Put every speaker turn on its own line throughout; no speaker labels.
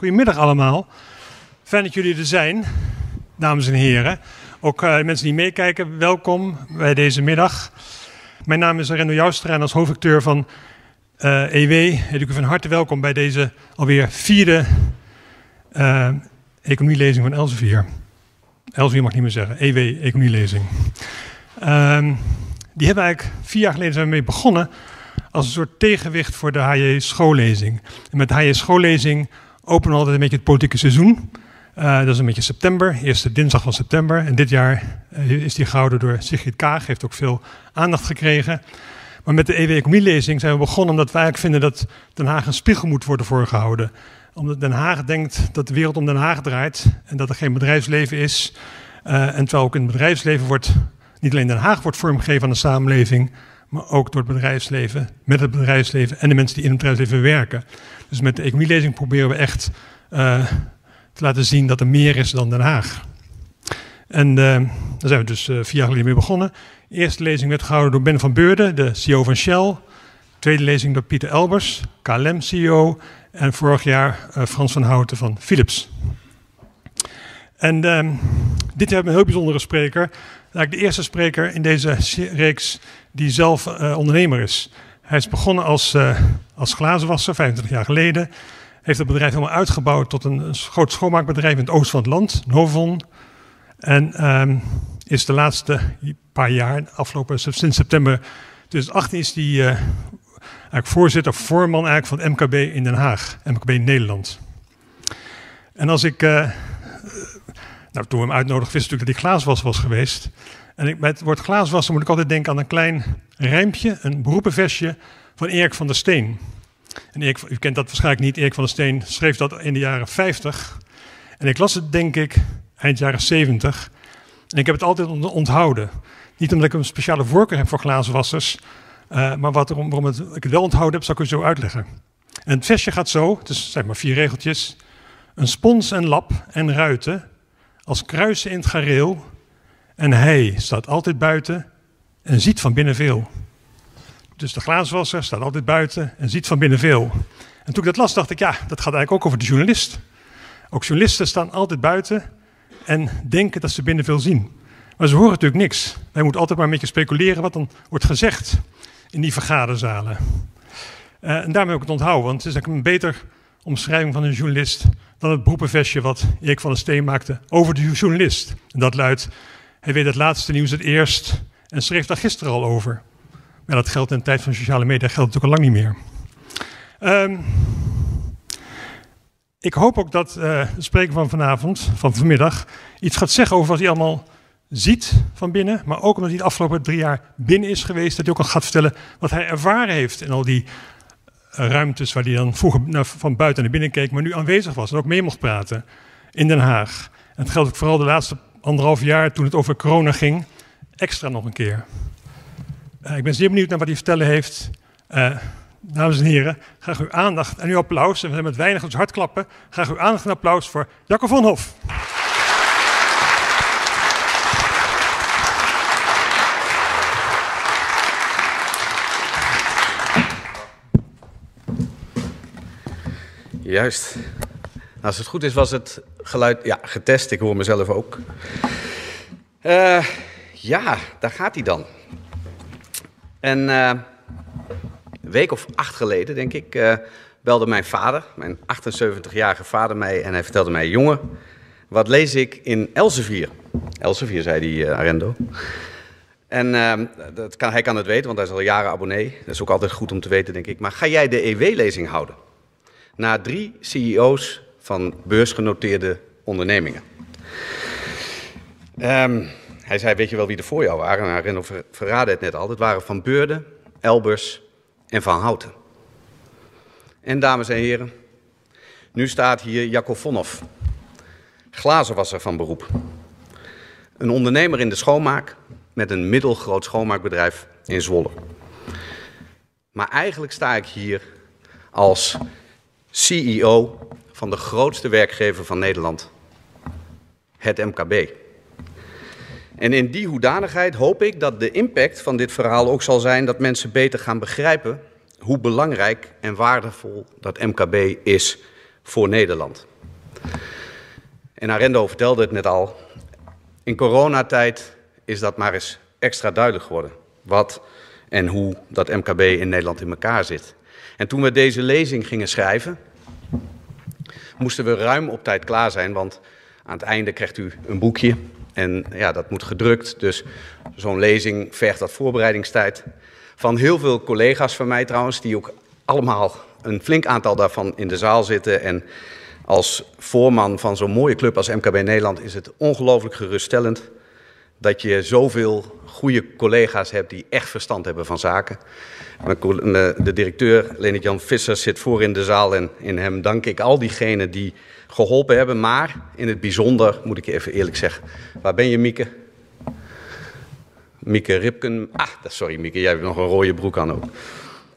Goedemiddag allemaal. Fijn dat jullie er zijn, dames en heren. Ook uh, mensen die meekijken, welkom bij deze middag. Mijn naam is Rendo Joustra en als hoofdacteur van EW heet ik u van harte welkom bij deze alweer vierde uh, economielezing van Elsevier. Elsevier mag niet meer zeggen, EW economielezing. Um, die hebben eigenlijk vier jaar geleden mee begonnen als een soort tegenwicht voor de HJ schoollezing. En met HJ schoollezing openen altijd een beetje het politieke seizoen. Uh, dat is een beetje september, eerste dinsdag van september. En dit jaar uh, is die gehouden door Sigrid Kaag, heeft ook veel aandacht gekregen. Maar met de EW-economielezing zijn we begonnen omdat wij eigenlijk vinden dat Den Haag een spiegel moet worden voorgehouden. Omdat Den Haag denkt dat de wereld om Den Haag draait en dat er geen bedrijfsleven is. Uh, en terwijl ook in het bedrijfsleven wordt, niet alleen Den Haag wordt vormgegeven aan de samenleving, maar ook door het bedrijfsleven, met het bedrijfsleven en de mensen die in het bedrijfsleven werken. Dus met de economielezing proberen we echt uh, te laten zien dat er meer is dan Den Haag. En uh, daar zijn we dus uh, vier jaar geleden mee begonnen. De eerste lezing werd gehouden door Ben van Beurden, de CEO van Shell. Tweede lezing door Pieter Elbers, KLM-CEO. En vorig jaar Frans van Houten van Philips. En ehm, dit hebben we een heel bijzondere spreker. Eigenlijk de eerste spreker in deze reeks die zelf ondernemer is. Hij is begonnen als, uh, als glazenwasser, 25 jaar geleden. Heeft het bedrijf helemaal uitgebouwd tot een, groot schoonmaakbedrijf in het oosten van het land, Novon. En um, is de laatste paar jaar, afgelopen sinds september 2018, is hij uh, eigenlijk voorzitter, voorman eigenlijk van MKB in Den Haag, MKB Nederland. En als ik, nou, toen hem uitnodigden, wist natuurlijk dat hij glazenwasser was geweest. En ik, bij het woord glaaswassen moet ik altijd denken aan een klein rijmpje, een beroepenversje van Erik van der Steen. En Erik, u kent dat waarschijnlijk niet. Erik van der Steen schreef dat in de jaren 50. En ik las het, denk ik, eind jaren 70. En ik heb het altijd onthouden. Niet omdat ik een speciale voorkeur heb voor glazenwassers, uh, maar wat waarom het, ik het wel onthouden heb, zal ik u zo uitleggen. En het versje gaat zo, het is zeg maar vier regeltjes. Een spons en lap en ruiten, als kruisen in het gareel, en hij staat altijd buiten en ziet van binnen veel. Dus de glazenwasser staat altijd buiten en ziet van binnen veel. En toen ik dat las, dacht ik, ja, dat gaat eigenlijk ook over de journalist. Ook journalisten staan altijd buiten en denken dat ze binnen veel zien. Maar ze horen natuurlijk niks. Wij moeten altijd maar een beetje speculeren wat dan wordt gezegd in die vergaderzalen. Uh, en daarmee ook het onthouden, want het is eigenlijk een beter omschrijving van een journalist dan het beroepenvestje wat Erik van der Steen maakte over de journalist. En dat luidt, hij weet het laatste nieuws het eerst en schreef daar gisteren al over. Maar dat geldt in de tijd van sociale media geldt natuurlijk al lang niet meer. Um, ik hoop ook dat uh, de spreker van vanavond, van vanmiddag, iets gaat zeggen over wat hij allemaal ziet van binnen. Maar ook omdat hij de afgelopen drie jaar binnen is geweest, dat hij ook al gaat vertellen wat hij ervaren heeft in al die ruimtes waar hij dan vroeger van buiten naar binnen keek, maar nu aanwezig was en ook mee mocht praten in Den Haag. En het geldt ook vooral de laatste anderhalf jaar, toen het over corona ging, extra nog een keer. Uh, ik ben zeer benieuwd naar wat hij vertellen heeft. Uh, dames en heren, graag uw aandacht en uw applaus. En we zijn met weinig ons hart klappen. Graag uw aandacht en applaus voor Jacco van Hof.
Juist. Als het goed is, was het geluid ja, getest. Ik hoor mezelf ook. Uh, ja, daar gaat hij dan. En een week of acht geleden, denk ik, uh, belde mijn vader, mijn 78-jarige vader, mij en hij vertelde mij: Jongen, wat lees ik in Elsevier? Elsevier, zei hij, Arendo. En dat kan, hij kan het weten, want hij is al jaren abonnee. Dat is ook altijd goed om te weten, denk ik. Maar ga jij de EW-lezing houden? Na drie CEO's van beursgenoteerde ondernemingen. Um, hij zei, weet je wel wie er voor jou waren? Nou, Renno verraadde het net al. Het waren Van Beurden, Elbers en Van Houten. En dames en heren, nu staat hier Jacob Vonhoff, glazenwasser van beroep. Een ondernemer in de schoonmaak met een middelgroot schoonmaakbedrijf in Zwolle. Maar eigenlijk sta ik hier als CEO van de grootste werkgever van Nederland, het MKB. En in die hoedanigheid hoop ik dat de impact van dit verhaal ook zal zijn dat mensen beter gaan begrijpen hoe belangrijk en waardevol dat MKB is voor Nederland. En Arendo vertelde het net al. In coronatijd is dat maar eens extra duidelijk geworden. Wat en hoe dat MKB in Nederland in elkaar zit. En toen we deze lezing gingen schrijven, moesten we ruim op tijd klaar zijn, want aan het einde krijgt u een boekje en ja, dat moet gedrukt. Dus zo'n lezing vergt dat voorbereidingstijd. Van heel veel collega's van mij trouwens, die ook allemaal een flink aantal daarvan in de zaal zitten. En als voorman van zo'n mooie club als MKB Nederland is het ongelooflijk geruststellend dat je zoveel goede collega's hebt die echt verstand hebben van zaken. De directeur, Leonard Jan Visser, zit voor in de zaal en in hem dank ik al diegenen die geholpen hebben. Maar in het bijzonder, moet ik even eerlijk zeggen, waar ben je Mieke? Mieke Ripken. Ah, sorry Mieke, jij hebt nog een rode broek aan ook.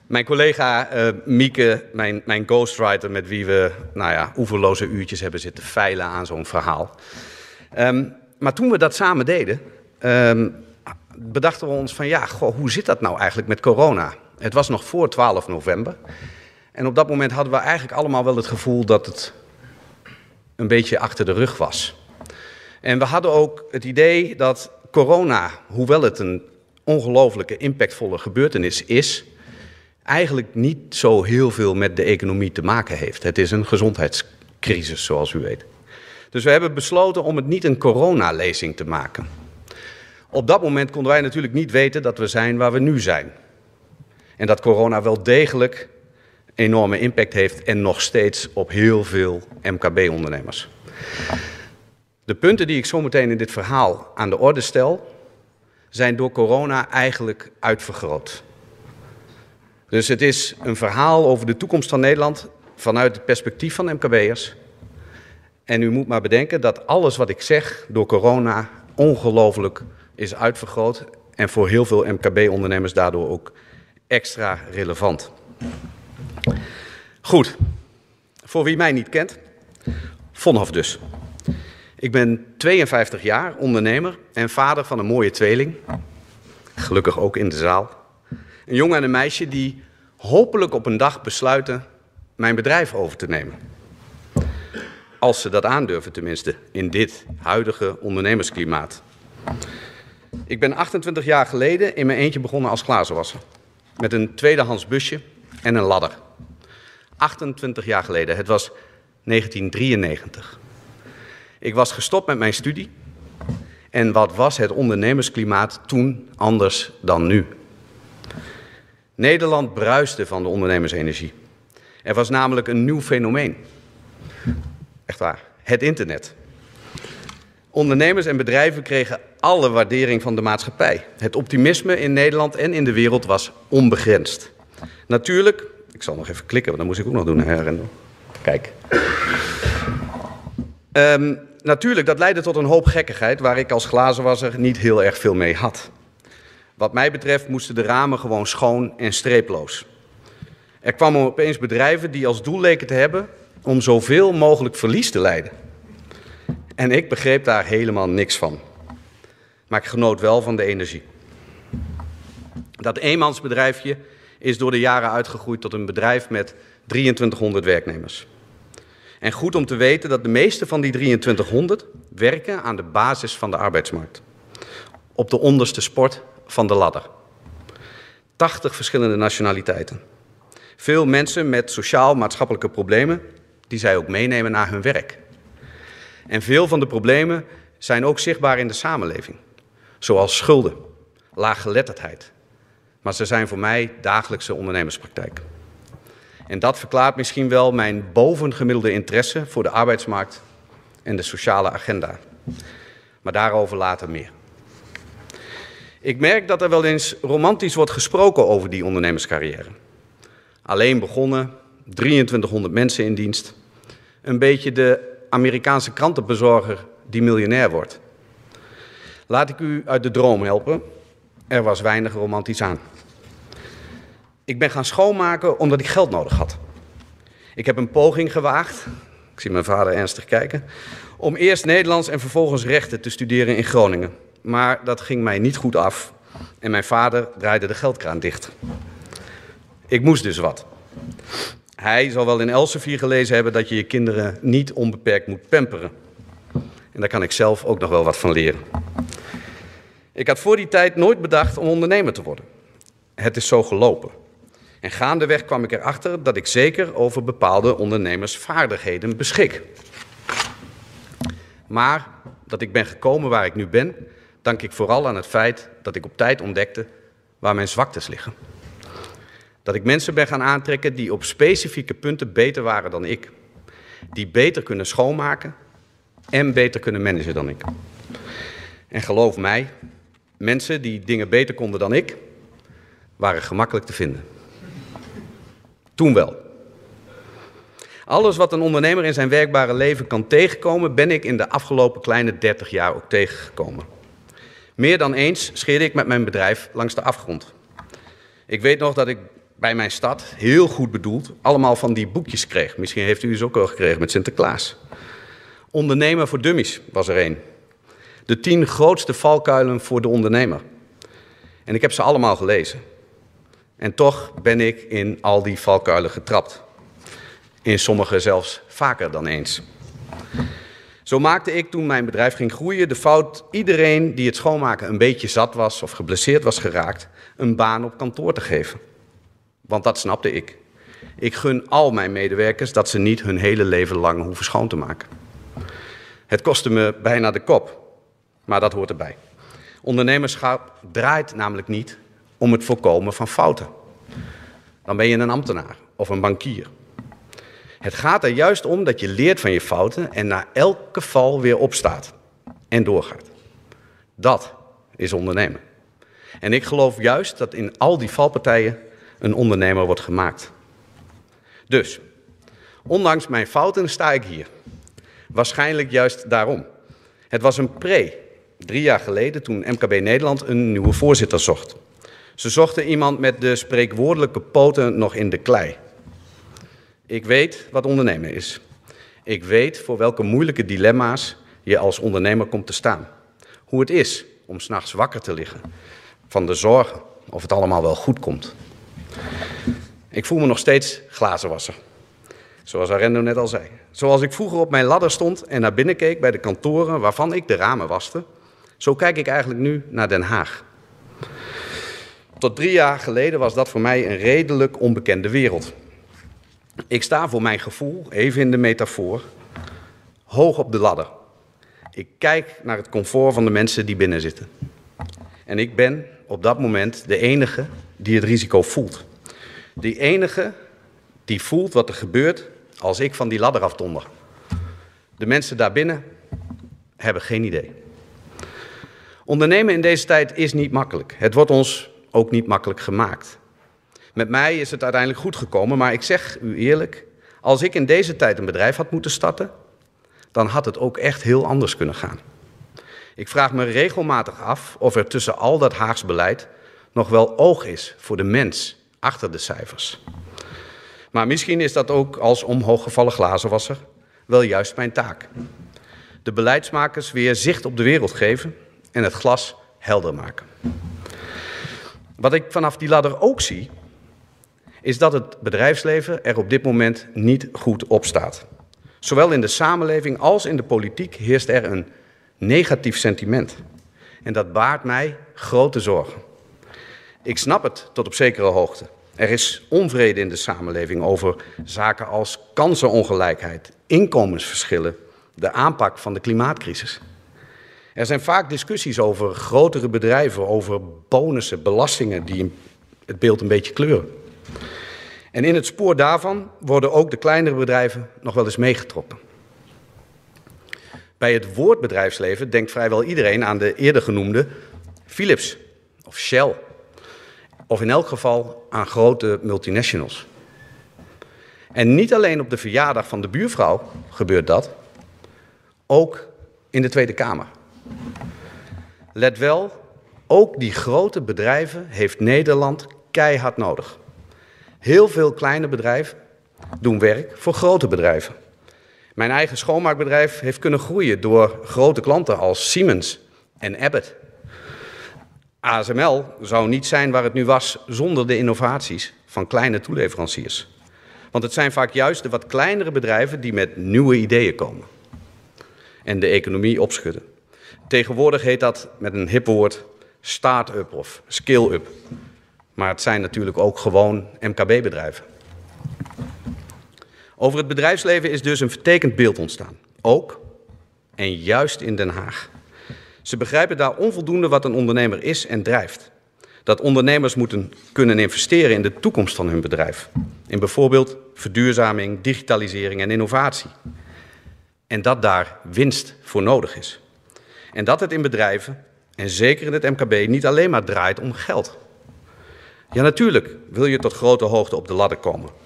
Mijn collega uh, Mieke, mijn, mijn ghostwriter met wie we nou ja, oeverloze uurtjes hebben zitten veilen aan zo'n verhaal. Um, maar toen we dat samen deden, um, bedachten we ons van ja, hoe zit dat nou eigenlijk met corona? Het was nog voor 12 november. En op dat moment hadden we eigenlijk allemaal wel het gevoel dat het een beetje achter de rug was. En we hadden ook het idee dat corona, hoewel het een ongelooflijke impactvolle gebeurtenis is, eigenlijk niet zo heel veel met de economie te maken heeft. Het is een gezondheidscrisis, zoals u weet. Dus we hebben besloten om het niet een coronalezing te maken. Op dat moment konden wij natuurlijk niet weten dat we zijn waar we nu zijn. En dat corona wel degelijk enorme impact heeft en nog steeds op heel veel MKB-ondernemers. De punten die ik zometeen in dit verhaal aan de orde stel, zijn door corona eigenlijk uitvergroot. Dus het is een verhaal over de toekomst van Nederland vanuit het perspectief van MKB'ers. En u moet maar bedenken dat alles wat ik zeg door corona ongelooflijk is uitvergroot en voor heel veel MKB-ondernemers daardoor ook extra relevant. Goed, voor wie mij niet kent, Vonhof dus. Ik ben 52 jaar, ondernemer en vader van een mooie tweeling. Gelukkig ook in de zaal. Een jongen en een meisje die hopelijk op een dag besluiten mijn bedrijf over te nemen. Als ze dat aandurven tenminste, in dit huidige ondernemersklimaat. Ik ben 28 jaar geleden in mijn eentje begonnen als glazenwasser. Met een tweedehands busje en een ladder. 28 jaar geleden, het was 1993. Ik was gestopt met mijn studie. En wat was het ondernemersklimaat toen anders dan nu? Nederland bruiste van de ondernemersenergie. Er was namelijk een nieuw fenomeen. Echt waar, het internet. Ondernemers en bedrijven kregen alle waardering van de maatschappij. Het optimisme in Nederland en in de wereld was onbegrensd. Natuurlijk, ik zal nog even klikken, want dat moest ik ook nog doen, hè, Kijk. Um, natuurlijk, dat leidde tot een hoop gekkigheid waar ik als glazenwasser niet heel erg veel mee had. Wat mij betreft moesten de ramen gewoon schoon en streeploos. Er kwamen opeens bedrijven die als doel leken te hebben om zoveel mogelijk verlies te leiden. En ik begreep daar helemaal niks van. Maar ik genoot wel van de energie. Dat eenmansbedrijfje is door de jaren uitgegroeid tot een bedrijf met 2300 werknemers. En goed om te weten dat de meeste van die 2300 werken aan de basis van de arbeidsmarkt. Op de onderste sport van de ladder. 80 verschillende nationaliteiten. Veel mensen met sociaal-maatschappelijke problemen die zij ook meenemen naar hun werk. En veel van de problemen zijn ook zichtbaar in de samenleving, zoals schulden, laaggeletterdheid. Maar ze zijn voor mij dagelijkse ondernemerspraktijk. En dat verklaart misschien wel mijn bovengemiddelde interesse voor de arbeidsmarkt en de sociale agenda. Maar daarover later meer. Ik merk dat er wel eens romantisch wordt gesproken over die ondernemerscarrière. Alleen begonnen, 2300 mensen in dienst. Een beetje de Amerikaanse krantenbezorger die miljonair wordt. Laat ik u uit de droom helpen. Er was weinig romantisch aan. Ik ben gaan schoonmaken omdat ik geld nodig had. Ik heb een poging gewaagd, ik zie mijn vader ernstig kijken, om eerst Nederlands en vervolgens rechten te studeren in Groningen. Maar dat ging mij niet goed af en mijn vader draaide de geldkraan dicht. Ik moest dus wat. Hij zal wel in Elsevier gelezen hebben dat je je kinderen niet onbeperkt moet pamperen. En daar kan ik zelf ook nog wel wat van leren. Ik had voor die tijd nooit bedacht om ondernemer te worden. Het is zo gelopen. En gaandeweg kwam ik erachter dat ik zeker over bepaalde ondernemersvaardigheden beschik. Maar dat ik ben gekomen waar ik nu ben, dank ik vooral aan het feit dat ik op tijd ontdekte waar mijn zwaktes liggen. Dat ik mensen ben gaan aantrekken die op specifieke punten beter waren dan ik. Die beter kunnen schoonmaken en beter kunnen managen dan ik. En geloof mij, mensen die dingen beter konden dan ik, waren gemakkelijk te vinden. Toen wel. Alles wat een ondernemer in zijn werkbare leven kan tegenkomen, ben ik in de afgelopen kleine 30 jaar ook tegengekomen. Meer dan eens scheerde ik met mijn bedrijf langs de afgrond. Ik weet nog dat ik bij mijn stad, heel goed bedoeld, allemaal van die boekjes kreeg. Misschien heeft u ze ook al gekregen met Sinterklaas. Ondernemer voor dummies was er één. De tien grootste valkuilen voor de ondernemer. En ik heb ze allemaal gelezen. En toch ben ik in al die valkuilen getrapt. In sommige zelfs vaker dan eens. Zo maakte ik toen mijn bedrijf ging groeien de fout iedereen die het schoonmaken een beetje zat was of geblesseerd was geraakt, een baan op kantoor te geven. Want dat snapte ik. Ik gun al mijn medewerkers dat ze niet hun hele leven lang hoeven schoon te maken. Het kostte me bijna de kop, maar dat hoort erbij. Ondernemerschap draait namelijk niet om het voorkomen van fouten. Dan ben je een ambtenaar of een bankier. Het gaat er juist om dat je leert van je fouten en na elke val weer opstaat en doorgaat. Dat is ondernemen. En ik geloof juist dat in al die valpartijen een ondernemer wordt gemaakt. Dus, ondanks mijn fouten sta ik hier. Waarschijnlijk juist daarom. Het was een pre, drie jaar geleden, toen MKB Nederland een nieuwe voorzitter zocht. Ze zochten iemand met de spreekwoordelijke poten nog in de klei. Ik weet wat ondernemen is. Ik weet voor welke moeilijke dilemma's je als ondernemer komt te staan. Hoe het is om s'nachts wakker te liggen van de zorgen of het allemaal wel goed komt. Ik voel me nog steeds glazenwasser. Zoals Arendo net al zei. Zoals ik vroeger op mijn ladder stond en naar binnen keek bij de kantoren waarvan ik de ramen waste, zo kijk ik eigenlijk nu naar Den Haag. Tot drie jaar geleden was dat voor mij een redelijk onbekende wereld. Ik sta voor mijn gevoel, even in de metafoor, hoog op de ladder. Ik kijk naar het comfort van de mensen die binnen zitten. En ik ben op dat moment de enige die het risico voelt. De enige die voelt wat er gebeurt als ik van die ladder afdonder. De mensen daarbinnen hebben geen idee. Ondernemen in deze tijd is niet makkelijk. Het wordt ons ook niet makkelijk gemaakt. Met mij is het uiteindelijk goed gekomen, maar ik zeg u eerlijk, als ik in deze tijd een bedrijf had moeten starten, dan had het ook echt heel anders kunnen gaan. Ik vraag me regelmatig af of er tussen al dat Haags beleid nog wel oog is voor de mens achter de cijfers. Maar misschien is dat ook als omhooggevallen glazenwasser wel juist mijn taak. De beleidsmakers weer zicht op de wereld geven en het glas helder maken. Wat ik vanaf die ladder ook zie, is dat het bedrijfsleven er op dit moment niet goed op staat. Zowel in de samenleving als in de politiek heerst er een negatief sentiment. En dat baart mij grote zorgen. Ik snap het tot op zekere hoogte. Er is onvrede in de samenleving over zaken als kansenongelijkheid, inkomensverschillen, de aanpak van de klimaatcrisis. Er zijn vaak discussies over grotere bedrijven, over bonussen, belastingen die het beeld een beetje kleuren. En in het spoor daarvan worden ook de kleinere bedrijven nog wel eens meegetrokken. Bij het woord bedrijfsleven denkt vrijwel iedereen aan de eerder genoemde Philips of Shell. Of in elk geval aan grote multinationals. En niet alleen op de verjaardag van de buurvrouw gebeurt dat, ook in de Tweede Kamer. Let wel, ook die grote bedrijven heeft Nederland keihard nodig. Heel veel kleine bedrijven doen werk voor grote bedrijven. Mijn eigen schoonmaakbedrijf heeft kunnen groeien door grote klanten als Siemens en Abbott. ASML zou niet zijn waar het nu was zonder de innovaties van kleine toeleveranciers. Want het zijn vaak juist de wat kleinere bedrijven die met nieuwe ideeën komen. en de economie opschudden. Tegenwoordig heet dat met een hip woord start-up of scale-up. Maar het zijn natuurlijk ook gewoon MKB-bedrijven. Over het bedrijfsleven is dus een vertekend beeld ontstaan. Ook en juist in Den Haag. Ze begrijpen daar onvoldoende wat een ondernemer is en drijft. Dat ondernemers moeten kunnen investeren in de toekomst van hun bedrijf. In bijvoorbeeld verduurzaming, digitalisering en innovatie. En dat daar winst voor nodig is. En dat het in bedrijven, en zeker in het MKB, niet alleen maar draait om geld. Ja, natuurlijk wil je tot grote hoogte op de ladder komen.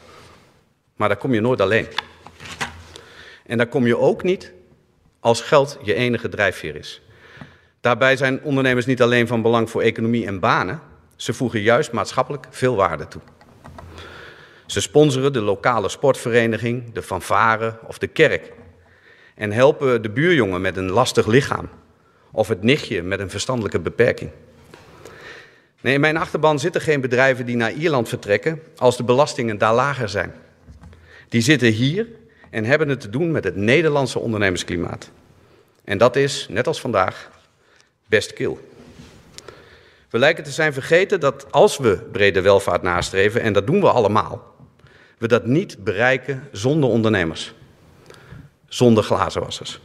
Maar daar kom je nooit alleen. En daar kom je ook niet als geld je enige drijfveer is. Daarbij zijn ondernemers niet alleen van belang voor economie en banen, ze voegen juist maatschappelijk veel waarde toe. Ze sponsoren de lokale sportvereniging, de fanfare of de kerk. En helpen de buurjongen met een lastig lichaam. Of het nichtje met een verstandelijke beperking. Nee, in mijn achterban zitten geen bedrijven die naar Ierland vertrekken als de belastingen daar lager zijn. Die zitten hier en hebben het te doen met het Nederlandse ondernemersklimaat. En dat is, net als vandaag, best kil. We lijken te zijn vergeten dat als we brede welvaart nastreven, en dat doen we allemaal, we dat niet bereiken zonder ondernemers, zonder glazenwassers.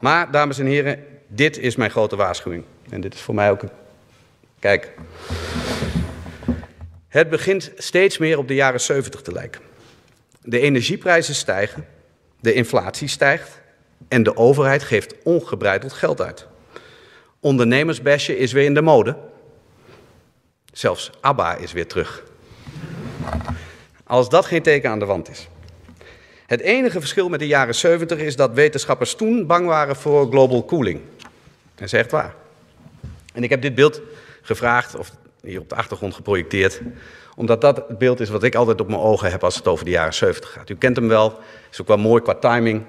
Maar, dames en heren, dit is mijn grote waarschuwing. En dit is voor mij ook een. Kijk. Het begint steeds meer op de jaren 70 te lijken. De energieprijzen stijgen, de inflatie stijgt en de overheid geeft ongebreideld geld uit. Ondernemersbesje is weer in de mode. Zelfs ABBA is weer terug. Als dat geen teken aan de wand is. Het enige verschil met de jaren 70 is dat wetenschappers toen bang waren voor global cooling. Dat is echt waar. En ik heb dit beeld gevraagd, of hier op de achtergrond geprojecteerd, omdat dat het beeld is wat ik altijd op mijn ogen heb als het over de jaren 70 gaat. U kent hem wel, is ook wel mooi qua timing.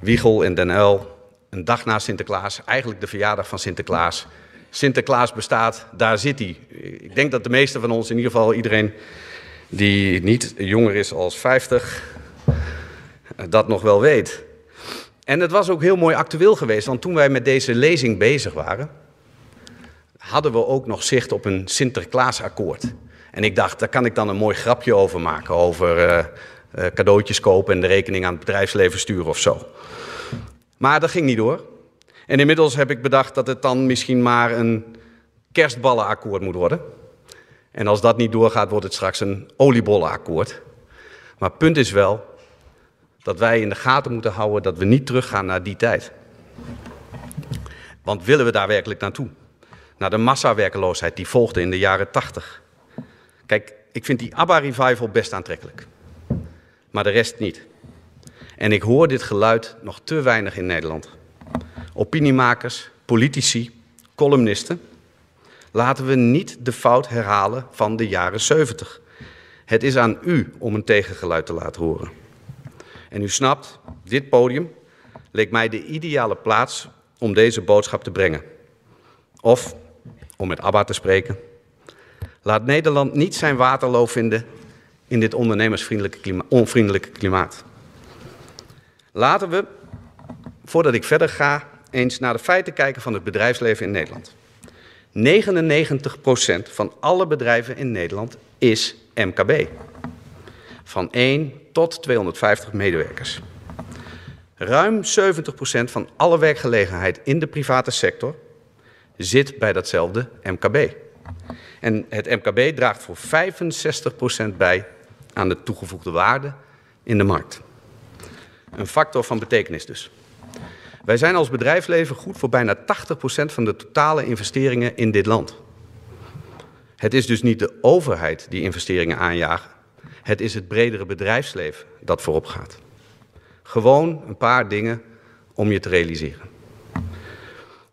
Wiegel en Den Uil, een dag na Sinterklaas, eigenlijk de verjaardag van Sinterklaas. Sinterklaas bestaat, daar zit hij. Ik denk dat de meeste van ons, in ieder geval iedereen die niet jonger is als 50, dat nog wel weet. En het was ook heel mooi actueel geweest, want toen wij met deze lezing bezig waren, hadden we ook nog zicht op een Sinterklaasakkoord. En ik dacht, daar kan ik dan een mooi grapje over maken, over uh, uh, cadeautjes kopen en de rekening aan het bedrijfsleven sturen of zo. Maar dat ging niet door. En inmiddels heb ik bedacht dat het dan misschien maar een kerstballenakkoord moet worden. En als dat niet doorgaat, wordt het straks een oliebollenakkoord. Maar punt is wel dat wij in de gaten moeten houden dat we niet teruggaan naar die tijd. Want willen we daar werkelijk naartoe? Naar de massawerkeloosheid die volgde in de jaren 80. Kijk, ik vind die ABBA-revival best aantrekkelijk. Maar de rest niet. En ik hoor dit geluid nog te weinig in Nederland. Opiniemakers, politici, columnisten. Laten we niet de fout herhalen van de jaren 70. Het is aan u om een tegengeluid te laten horen. En u snapt, dit podium leek mij de ideale plaats om deze boodschap te brengen. Of, om met ABBA te spreken, laat Nederland niet zijn waterloo vinden in dit ondernemersvriendelijke onvriendelijke klimaat. Laten we, voordat ik verder ga, eens naar de feiten kijken van het bedrijfsleven in Nederland. 99% van alle bedrijven in Nederland is MKB. Van 1 tot 250 medewerkers. Ruim 70% van alle werkgelegenheid in de private sector zit bij datzelfde MKB. En het MKB draagt voor 65% bij aan de toegevoegde waarde in de markt. Een factor van betekenis dus. Wij zijn als bedrijfsleven goed voor bijna 80% van de totale investeringen in dit land. Het is dus niet de overheid die investeringen aanjaagt. Het is het bredere bedrijfsleven dat voorop gaat. Gewoon een paar dingen om je te realiseren.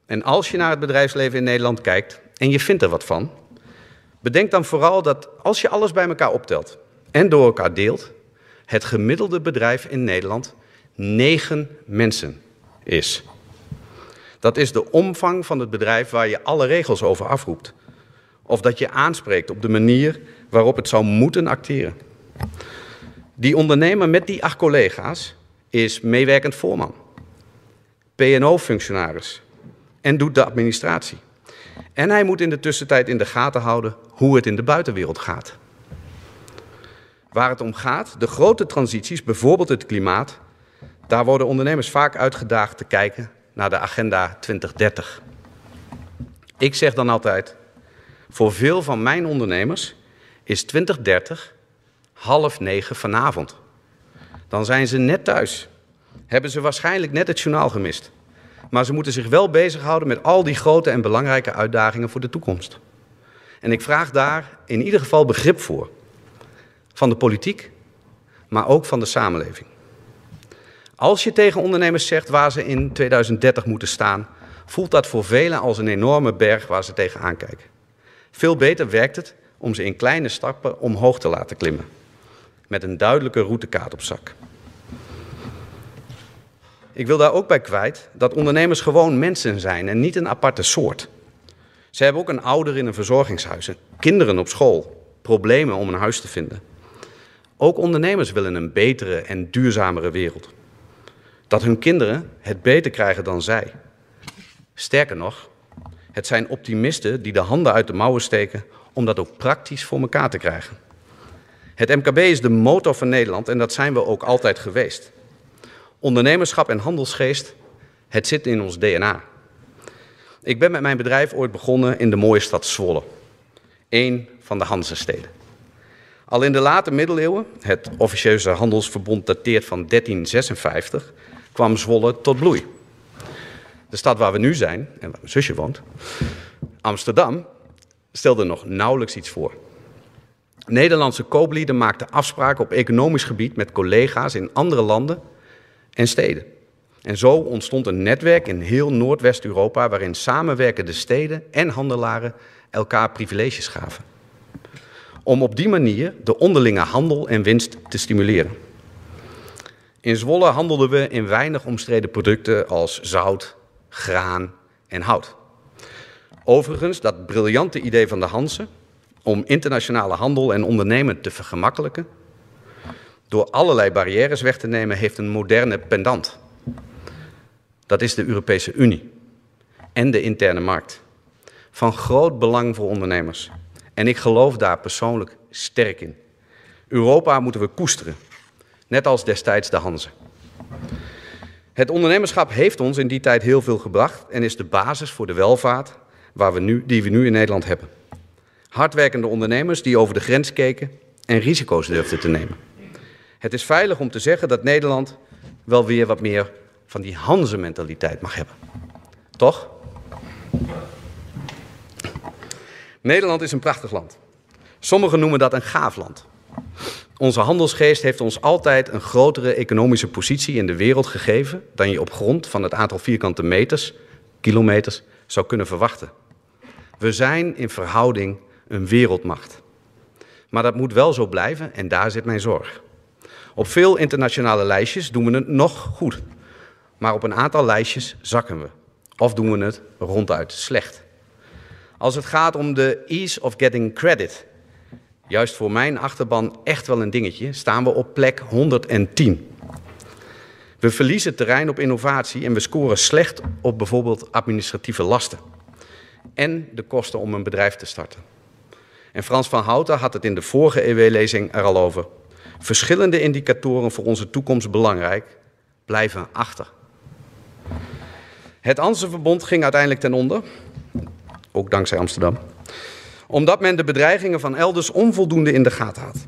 En als je naar het bedrijfsleven in Nederland kijkt en je vindt er wat van, bedenk dan vooral dat als je alles bij elkaar optelt en door elkaar deelt, het gemiddelde bedrijf in Nederland negen mensen is. Dat is de omvang van het bedrijf waar je alle regels over afroept. Of dat je aanspreekt op de manier waarop het zou moeten acteren. Die ondernemer met die acht collega's is meewerkend voorman. PNO-functionaris en doet de administratie. En hij moet in de tussentijd in de gaten houden hoe het in de buitenwereld gaat. Waar het om gaat, de grote transities, bijvoorbeeld het klimaat, daar worden ondernemers vaak uitgedaagd te kijken naar de agenda 2030. Ik zeg dan altijd, voor veel van mijn ondernemers is 2030 half negen vanavond. Dan zijn ze net thuis. Hebben ze waarschijnlijk net het journaal gemist. Maar ze moeten zich wel bezighouden met al die grote en belangrijke uitdagingen voor de toekomst. En ik vraag daar in ieder geval begrip voor. Van de politiek, maar ook van de samenleving. Als je tegen ondernemers zegt waar ze in 2030 moeten staan, voelt dat voor velen als een enorme berg waar ze tegenaan kijken. Veel beter werkt het om ze in kleine stappen omhoog te laten klimmen. Met een duidelijke routekaart op zak. Ik wil daar ook bij kwijt dat ondernemers gewoon mensen zijn en niet een aparte soort. Ze hebben ook een ouder in een verzorgingshuis, kinderen op school, problemen om een huis te vinden. Ook ondernemers willen een betere en duurzamere wereld. Dat hun kinderen het beter krijgen dan zij. Sterker nog, het zijn optimisten die de handen uit de mouwen steken om dat ook praktisch voor elkaar te krijgen. Het MKB is de motor van Nederland en dat zijn we ook altijd geweest. Ondernemerschap en handelsgeest, het zit in ons DNA. Ik ben met mijn bedrijf ooit begonnen in de mooie stad Zwolle, een van de Hansesteden. Al in de late middeleeuwen, het officieuze handelsverbond dateert van 1356, kwam Zwolle tot bloei. De stad waar we nu zijn en waar mijn zusje woont, Amsterdam, stelde nog nauwelijks iets voor. Nederlandse kooplieden maakten afspraken op economisch gebied met collega's in andere landen en steden. En zo ontstond een netwerk in heel Noordwest-Europa waarin samenwerkende steden en handelaren elkaar privileges gaven. Om op die manier de onderlinge handel en winst te stimuleren. In Zwolle handelden we in weinig omstreden producten als zout, graan en hout. Overigens, dat briljante idee van de Hansen om internationale handel en ondernemen te vergemakkelijken, door allerlei barrières weg te nemen, heeft een moderne pendant. Dat is de Europese Unie en de interne markt. Van groot belang voor ondernemers. En ik geloof daar persoonlijk sterk in. Europa moeten we koesteren, net als destijds de Hanze. Het ondernemerschap heeft ons in die tijd heel veel gebracht en is de basis voor de welvaart waar we nu, die we nu in Nederland hebben. Hardwerkende ondernemers die over de grens keken en risico's durfden te nemen. Het is veilig om te zeggen dat Nederland wel weer wat meer van die Hanze-mentaliteit mag hebben. Toch? Nederland is een prachtig land. Sommigen noemen dat een gaaf land. Onze handelsgeest heeft ons altijd een grotere economische positie in de wereld gegeven dan je op grond van het aantal vierkante meters, kilometers, zou kunnen verwachten. We zijn in verhouding een wereldmacht. Maar dat moet wel zo blijven en daar zit mijn zorg. Op veel internationale lijstjes doen we het nog goed. Maar op een aantal lijstjes zakken we. Of doen we het ronduit slecht. Als het gaat om de ease of getting credit, juist voor mijn achterban echt wel een dingetje, staan we op plek 110. We verliezen terrein op innovatie en we scoren slecht op bijvoorbeeld administratieve lasten. En de kosten om een bedrijf te starten. En Frans van Houten had het in de vorige EW-lezing er al over. Verschillende indicatoren voor onze toekomst belangrijk blijven achter. Het Anse-verbond ging uiteindelijk ten onder, ook dankzij Amsterdam, omdat men de bedreigingen van elders onvoldoende in de gaten had.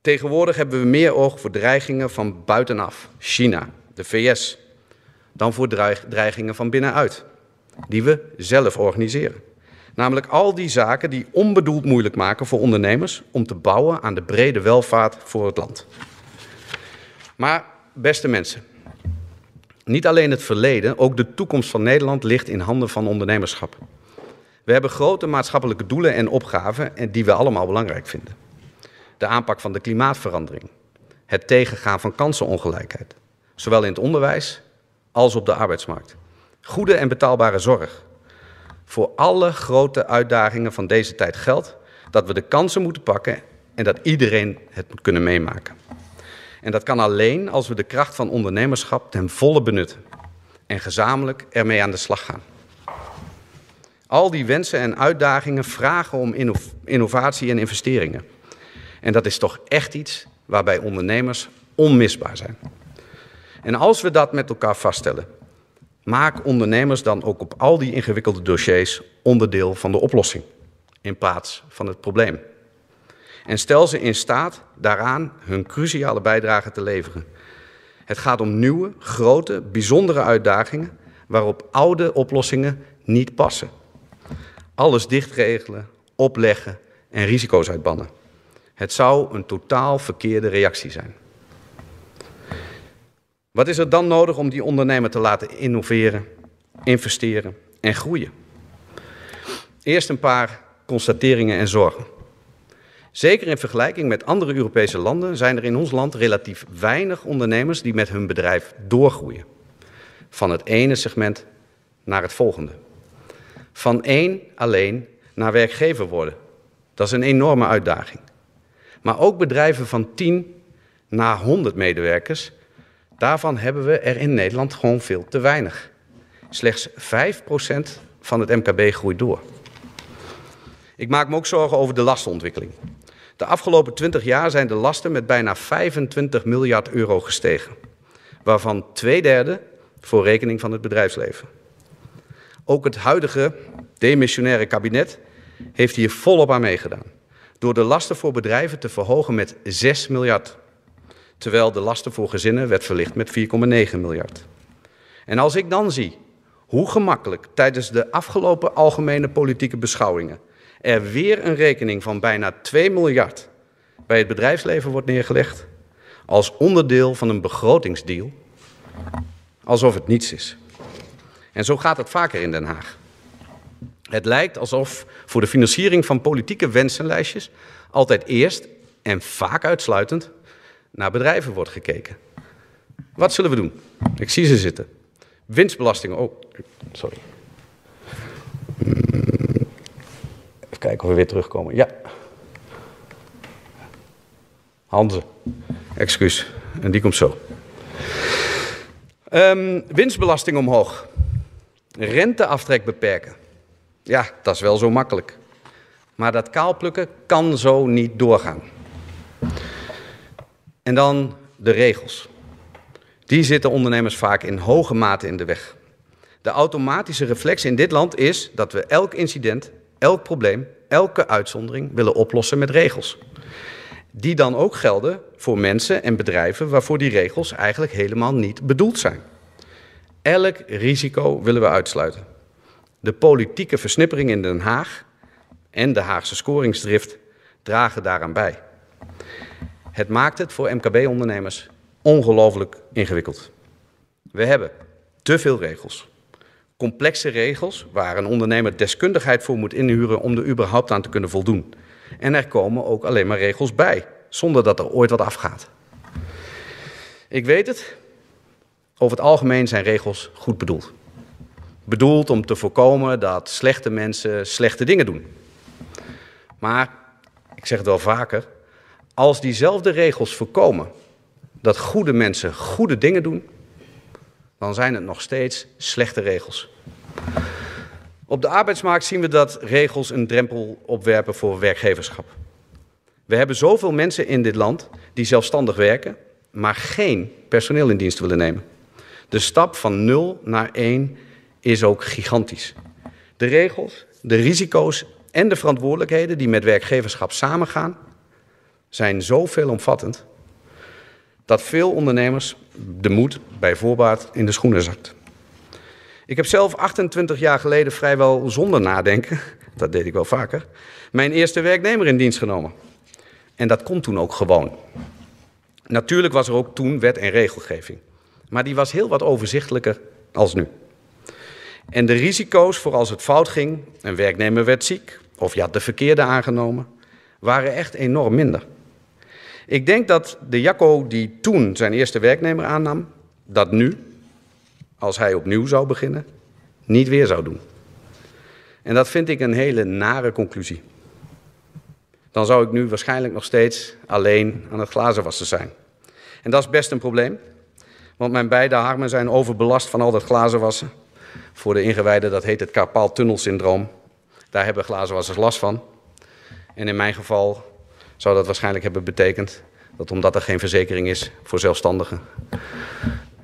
Tegenwoordig hebben we meer oog voor dreigingen van buitenaf, China, de VS, dan voor dreigingen van binnenuit, die we zelf organiseren. Namelijk al die zaken die onbedoeld moeilijk maken voor ondernemers om te bouwen aan de brede welvaart voor het land. Maar beste mensen, niet alleen het verleden, ook de toekomst van Nederland ligt in handen van ondernemerschap. We hebben grote maatschappelijke doelen en opgaven en die we allemaal belangrijk vinden. De aanpak van de klimaatverandering, het tegengaan van kansenongelijkheid, zowel in het onderwijs als op de arbeidsmarkt. Goede en betaalbare zorg, voor alle grote uitdagingen van deze tijd geldt dat we de kansen moeten pakken en dat iedereen het moet kunnen meemaken. En dat kan alleen als we de kracht van ondernemerschap ten volle benutten. en gezamenlijk ermee aan de slag gaan. Al die wensen en uitdagingen vragen om innovatie en investeringen. En dat is toch echt iets waarbij ondernemers onmisbaar zijn. En als we dat met elkaar vaststellen, maak ondernemers dan ook op al die ingewikkelde dossiers onderdeel van de oplossing in plaats van het probleem. En stel ze in staat daaraan hun cruciale bijdrage te leveren. Het gaat om nieuwe, grote, bijzondere uitdagingen waarop oude oplossingen niet passen. Alles dichtregelen, opleggen en risico's uitbannen. Het zou een totaal verkeerde reactie zijn. Wat is er dan nodig om die ondernemer te laten innoveren, investeren en groeien? Eerst een paar constateringen en zorgen. Zeker in vergelijking met andere Europese landen zijn er in ons land relatief weinig ondernemers die met hun bedrijf doorgroeien. Van het ene segment naar het volgende. Van één alleen naar werkgever worden. Dat is een enorme uitdaging. Maar ook bedrijven van 10 naar 100 medewerkers, daarvan hebben we er in Nederland gewoon veel te weinig. Slechts 5% van het MKB groeit door. Ik maak me ook zorgen over de lastenontwikkeling. De afgelopen 20 jaar zijn de lasten met bijna 25 miljard euro gestegen, waarvan twee derde voor rekening van het bedrijfsleven. Ook het huidige demissionaire kabinet heeft hier volop aan meegedaan, door de lasten voor bedrijven te verhogen met 6 miljard, terwijl de lasten voor gezinnen werd verlicht met 4,9 miljard. En als ik dan zie hoe gemakkelijk tijdens de afgelopen algemene politieke beschouwingen er weer een rekening van bijna 2 miljard bij het bedrijfsleven wordt neergelegd als onderdeel van een begrotingsdeal, alsof het niets is. En zo gaat het vaker in Den Haag. Het lijkt alsof voor de financiering van politieke wensenlijstjes altijd eerst en vaak uitsluitend naar bedrijven wordt gekeken. Wat zullen we doen? Ik zie ze zitten. Winstbelasting. Oh, sorry. kijken of we weer terugkomen. Ja. Hanze. Excuus. En die komt zo. Um, winstbelasting omhoog. Renteaftrek beperken. Ja, dat is wel zo makkelijk. Maar dat kaalplukken kan zo niet doorgaan. En dan de regels. Die zitten ondernemers vaak in hoge mate in de weg. De automatische reflex in dit land is dat we elk incident elk probleem, elke uitzondering willen oplossen met regels. Die dan ook gelden voor mensen en bedrijven waarvoor die regels eigenlijk helemaal niet bedoeld zijn. Elk risico willen we uitsluiten. De politieke versnippering in Den Haag en de Haagse scoringsdrift dragen daaraan bij. Het maakt het voor MKB-ondernemers ongelooflijk ingewikkeld. We hebben te veel regels complexe regels waar een ondernemer deskundigheid voor moet inhuren om er überhaupt aan te kunnen voldoen. En er komen ook alleen maar regels bij, zonder dat er ooit wat afgaat. Ik weet het, over het algemeen zijn regels goed bedoeld. Bedoeld om te voorkomen dat slechte mensen slechte dingen doen. Maar, ik zeg het wel vaker, als diezelfde regels voorkomen dat goede mensen goede dingen doen, dan zijn het nog steeds slechte regels. Op de arbeidsmarkt zien we dat regels een drempel opwerpen voor werkgeverschap. We hebben zoveel mensen in dit land die zelfstandig werken, maar geen personeel in dienst willen nemen. De stap van 0 naar 1 is ook gigantisch. De regels, de risico's en de verantwoordelijkheden die met werkgeverschap samengaan, zijn zo veelomvattend dat veel ondernemers de moed bij voorbaat in de schoenen zakt. Ik heb zelf 28 jaar geleden vrijwel zonder nadenken, dat deed ik wel vaker, mijn eerste werknemer in dienst genomen. En dat kon toen ook gewoon. Natuurlijk was er ook toen wet en regelgeving, maar die was heel wat overzichtelijker als nu. En de risico's voor als het fout ging, een werknemer werd ziek of je had de verkeerde aangenomen, waren echt enorm minder. Ik denk dat de Jacco die toen zijn eerste werknemer aannam, dat nu, als hij opnieuw zou beginnen, niet weer zou doen. En dat vind ik een hele nare conclusie. Dan zou ik nu waarschijnlijk nog steeds alleen aan het glazenwassen zijn. En dat is best een probleem, want mijn beide armen zijn overbelast van al dat glazenwassen. Voor de ingewijden, dat heet het carpaaltunnelsyndroom. Daar hebben glazenwassers last van. En in mijn geval zou dat waarschijnlijk hebben betekend dat omdat er geen verzekering is voor zelfstandigen,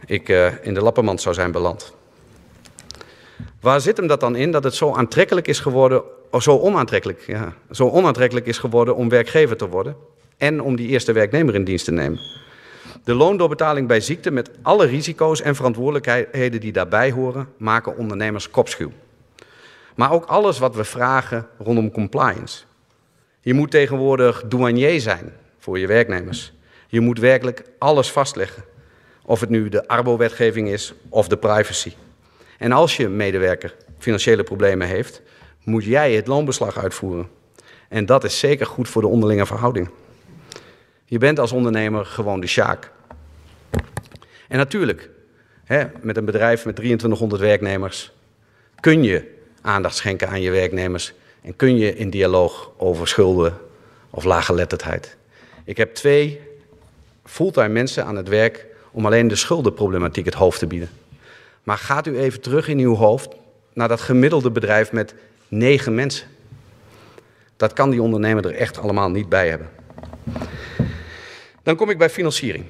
ik uh, in de lappenmand zou zijn beland. Waar zit hem dat dan in dat het zo aantrekkelijk is geworden, of zo onaantrekkelijk, ja, zo onaantrekkelijk is geworden om werkgever te worden en om die eerste werknemer in dienst te nemen? De loondoorbetaling bij ziekte met alle risico's en verantwoordelijkheden die daarbij horen, maken ondernemers kopschuw. Maar ook alles wat we vragen rondom compliance. Je moet tegenwoordig douanier zijn voor je werknemers. Je moet werkelijk alles vastleggen. Of het nu de arbo-wetgeving is of de privacy. En als je medewerker financiële problemen heeft, moet jij het loonbeslag uitvoeren. En dat is zeker goed voor de onderlinge verhouding. Je bent als ondernemer gewoon de sjaak. En natuurlijk, hè, met een bedrijf met 2300 werknemers kun je aandacht schenken aan je werknemers en kun je in dialoog over schulden of laaggeletterdheid. Ik heb twee fulltime mensen aan het werk om alleen de schuldenproblematiek het hoofd te bieden. Maar gaat u even terug in uw hoofd naar dat gemiddelde bedrijf met negen mensen. Dat kan die ondernemer er echt allemaal niet bij hebben. Dan kom ik bij financiering.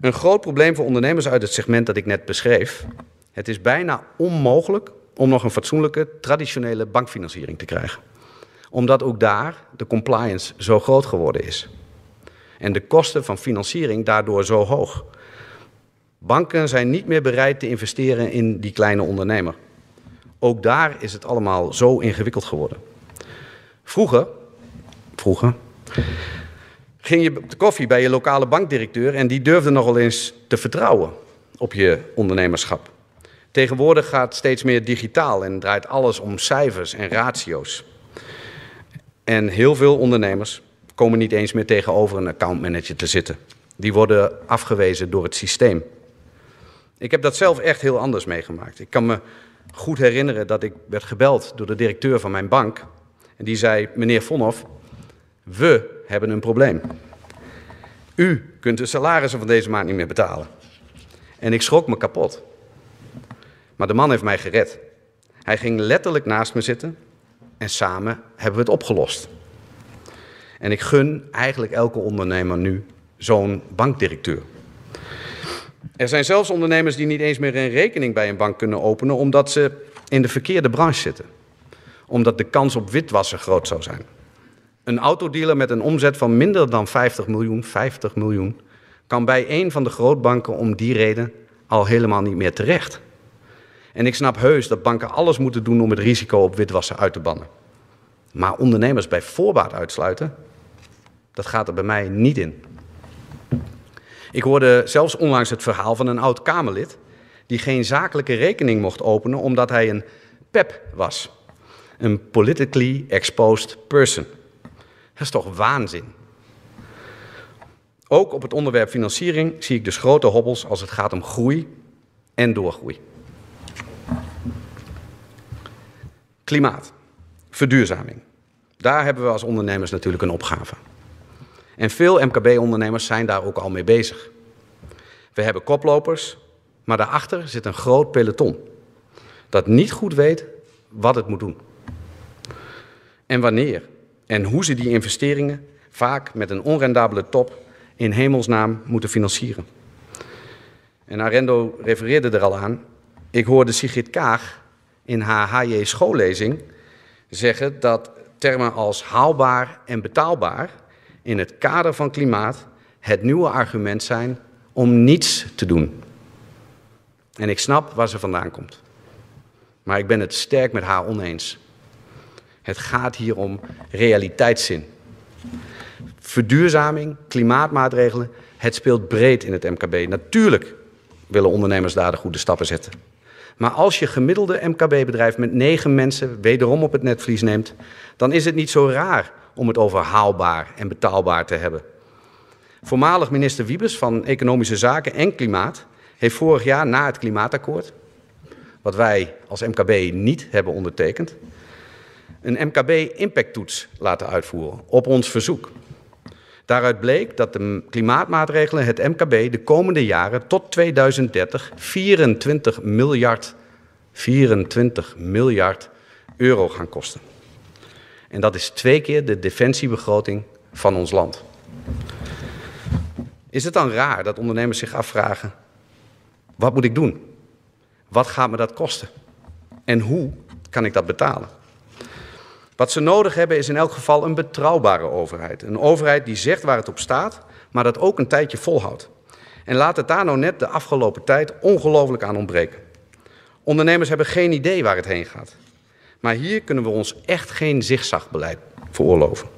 Een groot probleem voor ondernemers uit het segment dat ik net beschreef. Het is bijna onmogelijk om nog een fatsoenlijke traditionele bankfinanciering te krijgen. Omdat ook daar de compliance zo groot geworden is. En de kosten van financiering daardoor zo hoog. Banken zijn niet meer bereid te investeren in die kleine ondernemer. Ook daar is het allemaal zo ingewikkeld geworden. Vroeger, vroeger ging je op de koffie bij je lokale bankdirecteur en die durfde nogal eens te vertrouwen op je ondernemerschap. Tegenwoordig gaat steeds meer digitaal en draait alles om cijfers en ratio's. En heel veel ondernemers komen niet eens meer tegenover een accountmanager te zitten. Die worden afgewezen door het systeem. Ik heb dat zelf echt heel anders meegemaakt. Ik kan me goed herinneren dat ik werd gebeld door de directeur van mijn bank. En die zei, meneer Vonhoff, we hebben een probleem. U kunt de salarissen van deze maand niet meer betalen. En ik schrok me kapot. Maar de man heeft mij gered. Hij ging letterlijk naast me zitten en samen hebben we het opgelost. En ik gun eigenlijk elke ondernemer nu zo'n bankdirecteur. Er zijn zelfs ondernemers die niet eens meer een rekening bij een bank kunnen openen omdat ze in de verkeerde branche zitten. Omdat de kans op witwassen groot zou zijn. Een autodealer met een omzet van minder dan 50 miljoen, 50 miljoen, kan bij een van de grootbanken om die reden al helemaal niet meer terecht. En ik snap heus dat banken alles moeten doen om het risico op witwassen uit te bannen. Maar ondernemers bij voorbaat uitsluiten, dat gaat er bij mij niet in. Ik hoorde zelfs onlangs het verhaal van een oud Kamerlid die geen zakelijke rekening mocht openen omdat hij een PEP was. Een politically exposed person. Dat is toch waanzin? Ook op het onderwerp financiering zie ik dus grote hobbels als het gaat om groei en doorgroei. Klimaat, verduurzaming. Daar hebben we als ondernemers natuurlijk een opgave. En veel MKB-ondernemers zijn daar ook al mee bezig. We hebben koplopers, maar daarachter zit een groot peloton dat niet goed weet wat het moet doen. En wanneer en hoe ze die investeringen, vaak met een onrendabele top, in hemelsnaam moeten financieren. En Arendo refereerde er al aan. Ik hoorde Sigrid Kaag in haar HJ schoollezing zeggen dat termen als haalbaar en betaalbaar in het kader van klimaat het nieuwe argument zijn om niets te doen. En ik snap waar ze vandaan komt. Maar ik ben het sterk met haar oneens. Het gaat hier om realiteitszin. Verduurzaming, klimaatmaatregelen, het speelt breed in het MKB. Natuurlijk willen ondernemers daar de goede stappen zetten. Maar als je gemiddelde MKB-bedrijf met negen mensen wederom op het netvlies neemt, dan is het niet zo raar om het over haalbaar en betaalbaar te hebben. Voormalig minister Wiebes van Economische Zaken en Klimaat heeft vorig jaar na het klimaatakkoord, wat wij als MKB niet hebben ondertekend, een MKB-impacttoets laten uitvoeren op ons verzoek. Daaruit bleek dat de klimaatmaatregelen het MKB de komende jaren tot 2030 24 miljard, 24 miljard euro gaan kosten. En dat is twee keer de defensiebegroting van ons land. Is het dan raar dat ondernemers zich afvragen: wat moet ik doen? Wat gaat me dat kosten? En hoe kan ik dat betalen? Wat ze nodig hebben is in elk geval een betrouwbare overheid. Een overheid die zegt waar het op staat, maar dat ook een tijdje volhoudt. En laat het daar nou net de afgelopen tijd ongelooflijk aan ontbreken. Ondernemers hebben geen idee waar het heen gaat. Maar hier kunnen we ons echt geen zigzagbeleid veroorloven.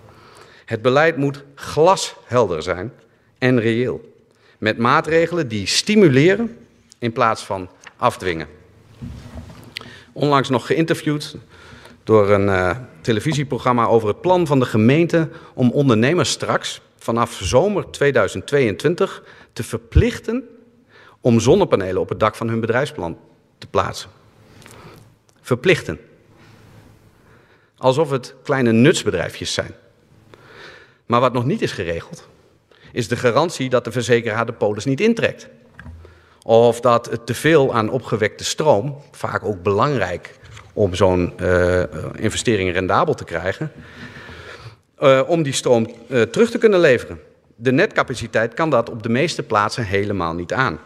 Het beleid moet glashelder zijn en reëel. Met maatregelen die stimuleren in plaats van afdwingen. Onlangs nog geïnterviewd door een uh, televisieprogramma over het plan van de gemeente om ondernemers straks vanaf zomer 2022 te verplichten om zonnepanelen op het dak van hun bedrijfsplan te plaatsen. Verplichten. Alsof het kleine nutsbedrijfjes zijn. Maar wat nog niet is geregeld, is de garantie dat de verzekeraar de polis niet intrekt. Of dat het teveel aan opgewekte stroom, vaak ook belangrijk om zo'n uh, investering rendabel te krijgen, uh, om die stroom uh, terug te kunnen leveren. De netcapaciteit kan dat op de meeste plaatsen helemaal niet aan.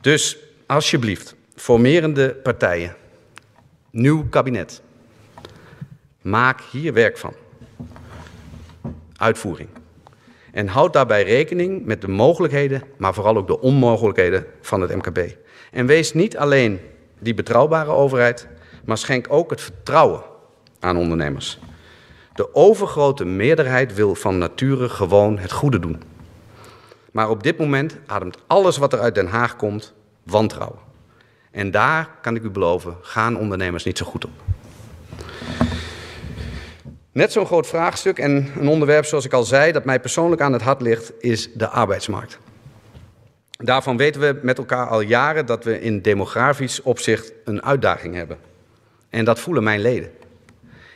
Dus alsjeblieft, formerende partijen, nieuw kabinet, maak hier werk van. Uitvoering. En houd daarbij rekening met de mogelijkheden, maar vooral ook de onmogelijkheden van het MKB. En wees niet alleen die betrouwbare overheid, maar schenk ook het vertrouwen aan ondernemers. De overgrote meerderheid wil van nature gewoon het goede doen. Maar op dit moment ademt alles wat er uit Den Haag komt wantrouwen. En daar, kan ik u beloven, gaan ondernemers niet zo goed op. Net zo'n groot vraagstuk en een onderwerp, zoals ik al zei, dat mij persoonlijk aan het hart ligt, is de arbeidsmarkt. Daarvan weten we met elkaar al jaren dat we in demografisch opzicht een uitdaging hebben. En dat voelen mijn leden.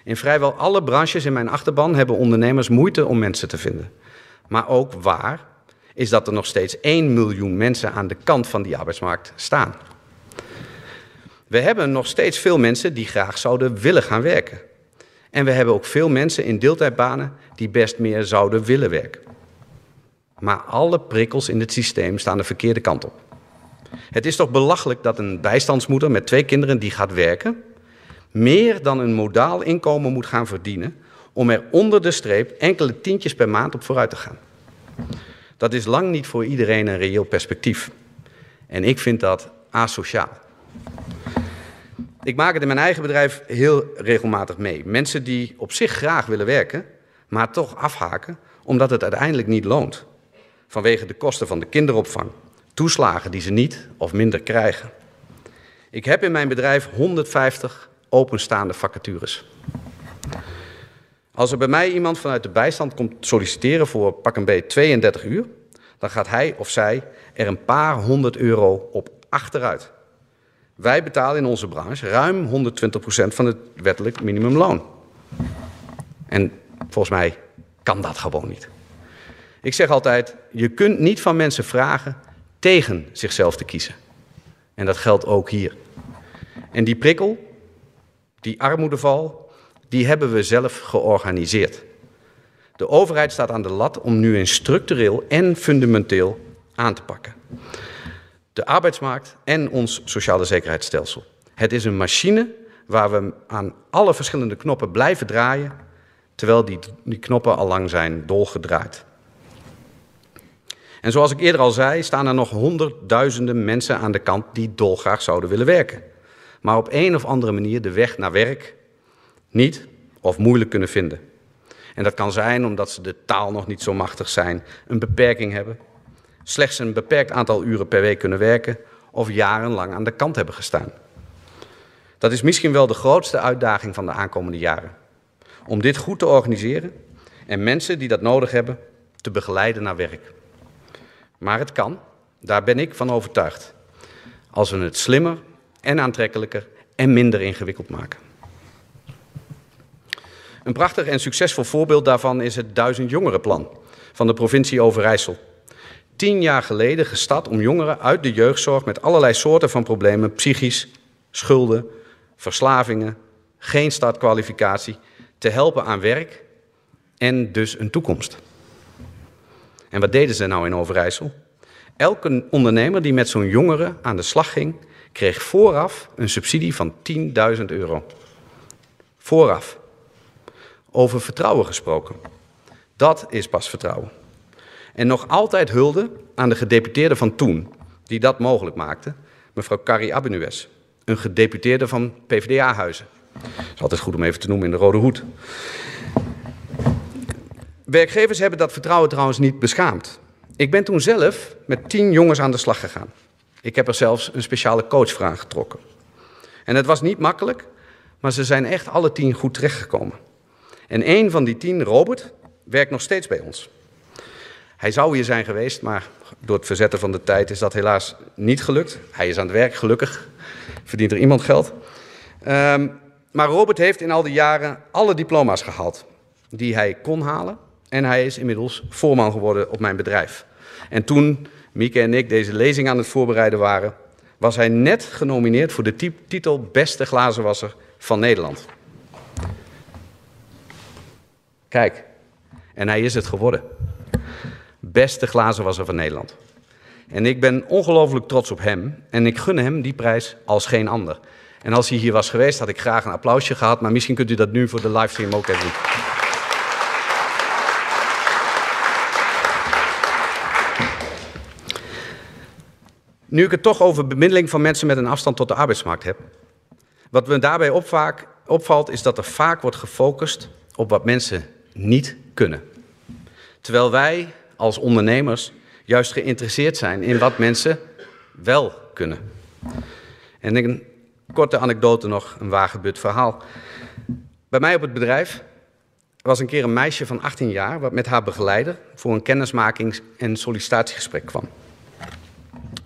In vrijwel alle branches in mijn achterban hebben ondernemers moeite om mensen te vinden. Maar ook waar is dat er nog steeds 1 miljoen mensen aan de kant van die arbeidsmarkt staan. We hebben nog steeds veel mensen die graag zouden willen gaan werken. En we hebben ook veel mensen in deeltijdbanen die best meer zouden willen werken. Maar alle prikkels in het systeem staan de verkeerde kant op. Het is toch belachelijk dat een bijstandsmoeder met twee kinderen die gaat werken, meer dan een modaal inkomen moet gaan verdienen om er onder de streep enkele tientjes per maand op vooruit te gaan. Dat is lang niet voor iedereen een reëel perspectief. En ik vind dat asociaal. Ik maak het in mijn eigen bedrijf heel regelmatig mee. Mensen die op zich graag willen werken, maar toch afhaken omdat het uiteindelijk niet loont. Vanwege de kosten van de kinderopvang, toeslagen die ze niet of minder krijgen. Ik heb in mijn bedrijf 150 openstaande vacatures. Als er bij mij iemand vanuit de bijstand komt solliciteren voor pak een beetje 32 uur, dan gaat hij of zij er een paar honderd euro op achteruit. Wij betalen in onze branche ruim 120% van het wettelijk minimumloon. En volgens mij kan dat gewoon niet. Ik zeg altijd, je kunt niet van mensen vragen tegen zichzelf te kiezen. En dat geldt ook hier. En die prikkel, die armoedeval, die hebben we zelf georganiseerd. De overheid staat aan de lat om nu een structureel en fundamenteel aan te pakken de arbeidsmarkt en ons sociale zekerheidsstelsel. Het is een machine waar we aan alle verschillende knoppen blijven draaien, terwijl die, die knoppen al lang zijn dolgedraaid. En zoals ik eerder al zei, staan er nog honderdduizenden mensen aan de kant die dolgraag zouden willen werken. Maar op een of andere manier de weg naar werk niet of moeilijk kunnen vinden. En dat kan zijn omdat ze de taal nog niet zo machtig zijn, een beperking hebben, slechts een beperkt aantal uren per week kunnen werken of jarenlang aan de kant hebben gestaan. Dat is misschien wel de grootste uitdaging van de aankomende jaren. Om dit goed te organiseren en mensen die dat nodig hebben te begeleiden naar werk. Maar het kan, daar ben ik van overtuigd, als we het slimmer en aantrekkelijker en minder ingewikkeld maken. Een prachtig en succesvol voorbeeld daarvan is het Duizend Jongerenplan van de provincie Overijssel. Tien jaar geleden gestart om jongeren uit de jeugdzorg met allerlei soorten van problemen, psychisch, schulden, verslavingen, geen startkwalificatie, te helpen aan werk en dus een toekomst. En wat deden ze nou in Overijssel? Elke ondernemer die met zo'n jongere aan de slag ging, kreeg vooraf een subsidie van 10.000 euro. Vooraf. Over vertrouwen gesproken. Dat is pas vertrouwen. En nog altijd hulde aan de gedeputeerde van toen, die dat mogelijk maakte, mevrouw Carrie Abenues, een gedeputeerde van PvdA-huizen. Dat is altijd goed om even te noemen in de rode hoed. Werkgevers hebben dat vertrouwen trouwens niet beschaamd. Ik ben toen zelf met tien jongens aan de slag gegaan. Ik heb er zelfs een speciale coach voor aangetrokken. En het was niet makkelijk, maar ze zijn echt alle tien goed terechtgekomen. En een van die tien, Robert, werkt nog steeds bij ons. Hij zou hier zijn geweest, maar door het verzetten van de tijd is dat helaas niet gelukt. Hij is aan het werk, gelukkig. Verdient er iemand geld. Um, maar Robert heeft in al die jaren alle diploma's gehaald die hij kon halen. En hij is inmiddels voorman geworden op mijn bedrijf. En toen Mieke en ik deze lezing aan het voorbereiden waren, was hij net genomineerd voor de titel Beste Glazenwasser van Nederland. Kijk, en hij is het geworden. Beste glazenwasser van Nederland. En ik ben ongelooflijk trots op hem en ik gun hem die prijs als geen ander. En als hij hier was geweest, had ik graag een applausje gehad, maar misschien kunt u dat nu voor de livestream ook even doen. Nu ik het toch over bemiddeling van mensen met een afstand tot de arbeidsmarkt heb. Wat me daarbij opvalt is dat er vaak wordt gefocust op wat mensen niet kunnen. Terwijl wij als ondernemers juist geïnteresseerd zijn in wat mensen wel kunnen. En een korte anekdote nog, een wagenbut verhaal. Bij mij op het bedrijf was een keer een meisje van 18 jaar... wat met haar begeleider voor een kennismakings- en sollicitatiegesprek kwam.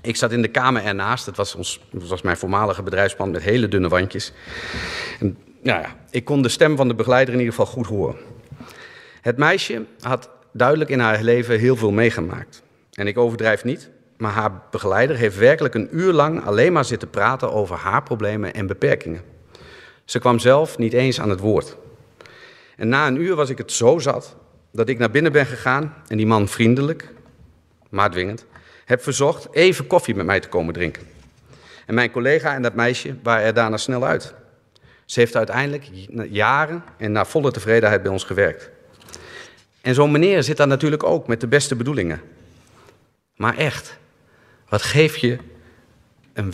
Ik zat in de kamer ernaast. Het was, ons, het was mijn voormalige bedrijfspand met hele dunne wandjes. En, nou ja, ik kon de stem van de begeleider in ieder geval goed horen. Het meisje had duidelijk in haar leven heel veel meegemaakt. En ik overdrijf niet, maar haar begeleider heeft werkelijk een uur lang alleen maar zitten praten over haar problemen en beperkingen. Ze kwam zelf niet eens aan het woord. En na een uur was ik het zo zat dat ik naar binnen ben gegaan en die man vriendelijk, maar dwingend, heb verzocht even koffie met mij te komen drinken. En mijn collega en dat meisje waren er daarna snel uit. Ze heeft uiteindelijk jaren en naar volle tevredenheid bij ons gewerkt. En zo'n meneer zit daar natuurlijk ook met de beste bedoelingen. Maar echt, wat geef je een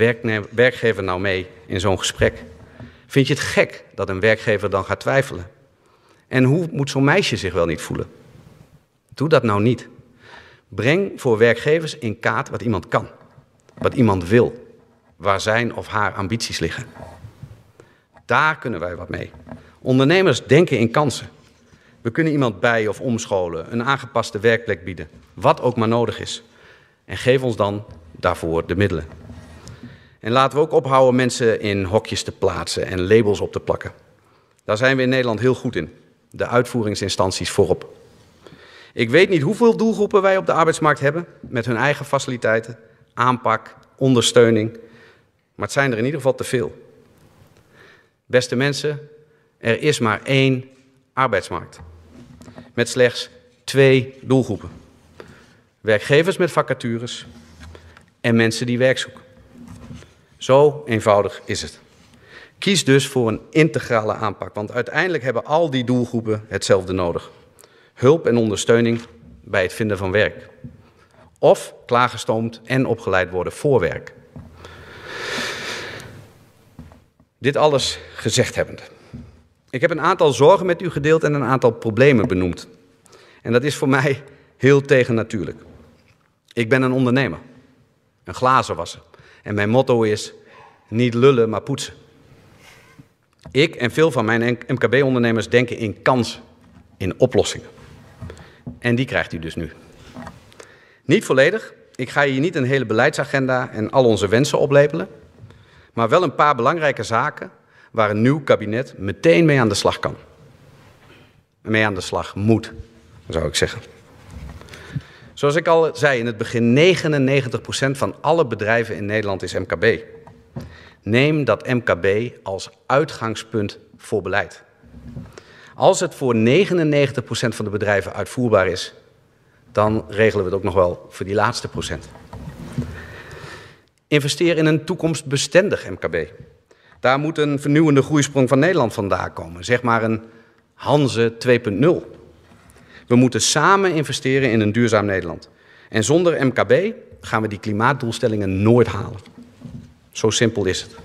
werkgever nou mee in zo'n gesprek? Vind je het gek dat een werkgever dan gaat twijfelen? En hoe moet zo'n meisje zich wel niet voelen? Doe dat nou niet. Breng voor werkgevers in kaart wat iemand kan, wat iemand wil, waar zijn of haar ambities liggen. Daar kunnen wij wat mee. Ondernemers denken in kansen. We kunnen iemand bij of omscholen, een aangepaste werkplek bieden, wat ook maar nodig is. En geef ons dan daarvoor de middelen. En laten we ook ophouden mensen in hokjes te plaatsen en labels op te plakken. Daar zijn we in Nederland heel goed in. De uitvoeringsinstanties voorop. Ik weet niet hoeveel doelgroepen wij op de arbeidsmarkt hebben, met hun eigen faciliteiten, aanpak, ondersteuning. Maar het zijn er in ieder geval te veel. Beste mensen, er is maar één arbeidsmarkt. Met slechts twee doelgroepen. Werkgevers met vacatures en mensen die werk zoeken. Zo eenvoudig is het. Kies dus voor een integrale aanpak, want uiteindelijk hebben al die doelgroepen hetzelfde nodig. Hulp en ondersteuning bij het vinden van werk. Of klaargestoomd en opgeleid worden voor werk. Dit alles gezegd hebbende. Ik heb een aantal zorgen met u gedeeld en een aantal problemen benoemd. En dat is voor mij heel tegennatuurlijk. Ik ben een ondernemer, een glazenwasser. En mijn motto is niet lullen, maar poetsen. Ik en veel van mijn MKB-ondernemers denken in kansen, in oplossingen. En die krijgt u dus nu. Niet volledig. Ik ga hier niet een hele beleidsagenda en al onze wensen oplepelen. Maar wel een paar belangrijke zaken waar een nieuw kabinet meteen mee aan de slag kan. mee aan de slag moet, zou ik zeggen. Zoals ik al zei in het begin, 99% van alle bedrijven in Nederland is MKB. Neem dat MKB als uitgangspunt voor beleid. Als het voor 99% van de bedrijven uitvoerbaar is, dan regelen we het ook nog wel voor die laatste procent. Investeer in een toekomstbestendig MKB. Daar moet een vernieuwende groeisprong van Nederland vandaan komen, zeg maar een Hanze 2.0. We moeten samen investeren in een duurzaam Nederland. En zonder MKB gaan we die klimaatdoelstellingen nooit halen. Zo simpel is het.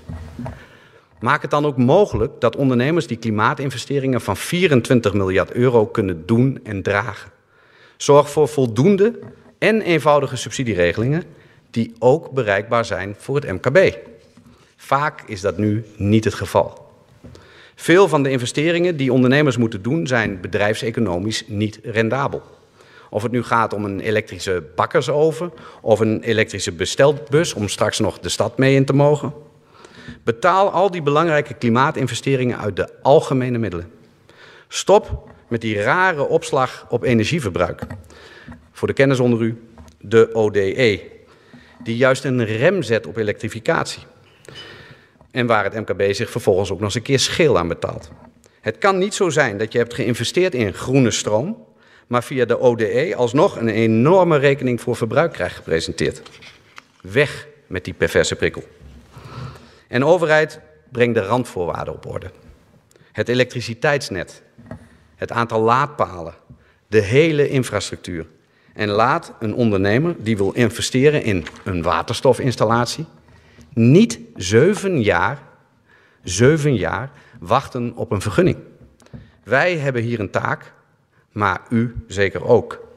Maak het dan ook mogelijk dat ondernemers die klimaatinvesteringen van 24 miljard euro kunnen doen en dragen. Zorg voor voldoende en eenvoudige subsidieregelingen die ook bereikbaar zijn voor het MKB. Vaak is dat nu niet het geval. Veel van de investeringen die ondernemers moeten doen zijn bedrijfseconomisch niet rendabel. Of het nu gaat om een elektrische bakkersoven of een elektrische bestelbus om straks nog de stad mee in te mogen. Betaal al die belangrijke klimaatinvesteringen uit de algemene middelen. Stop met die rare opslag op energieverbruik. Voor de kennis onder u, de ODE, die juist een rem zet op elektrificatie. En waar het MKB zich vervolgens ook nog eens een keer scheel aan betaalt. Het kan niet zo zijn dat je hebt geïnvesteerd in groene stroom, maar via de ODE alsnog een enorme rekening voor verbruik krijgt gepresenteerd. Weg met die perverse prikkel. En overheid brengt de randvoorwaarden op orde. Het elektriciteitsnet, het aantal laadpalen, de hele infrastructuur. En laat een ondernemer die wil investeren in een waterstofinstallatie niet zeven jaar, zeven jaar wachten op een vergunning. Wij hebben hier een taak, maar u zeker ook.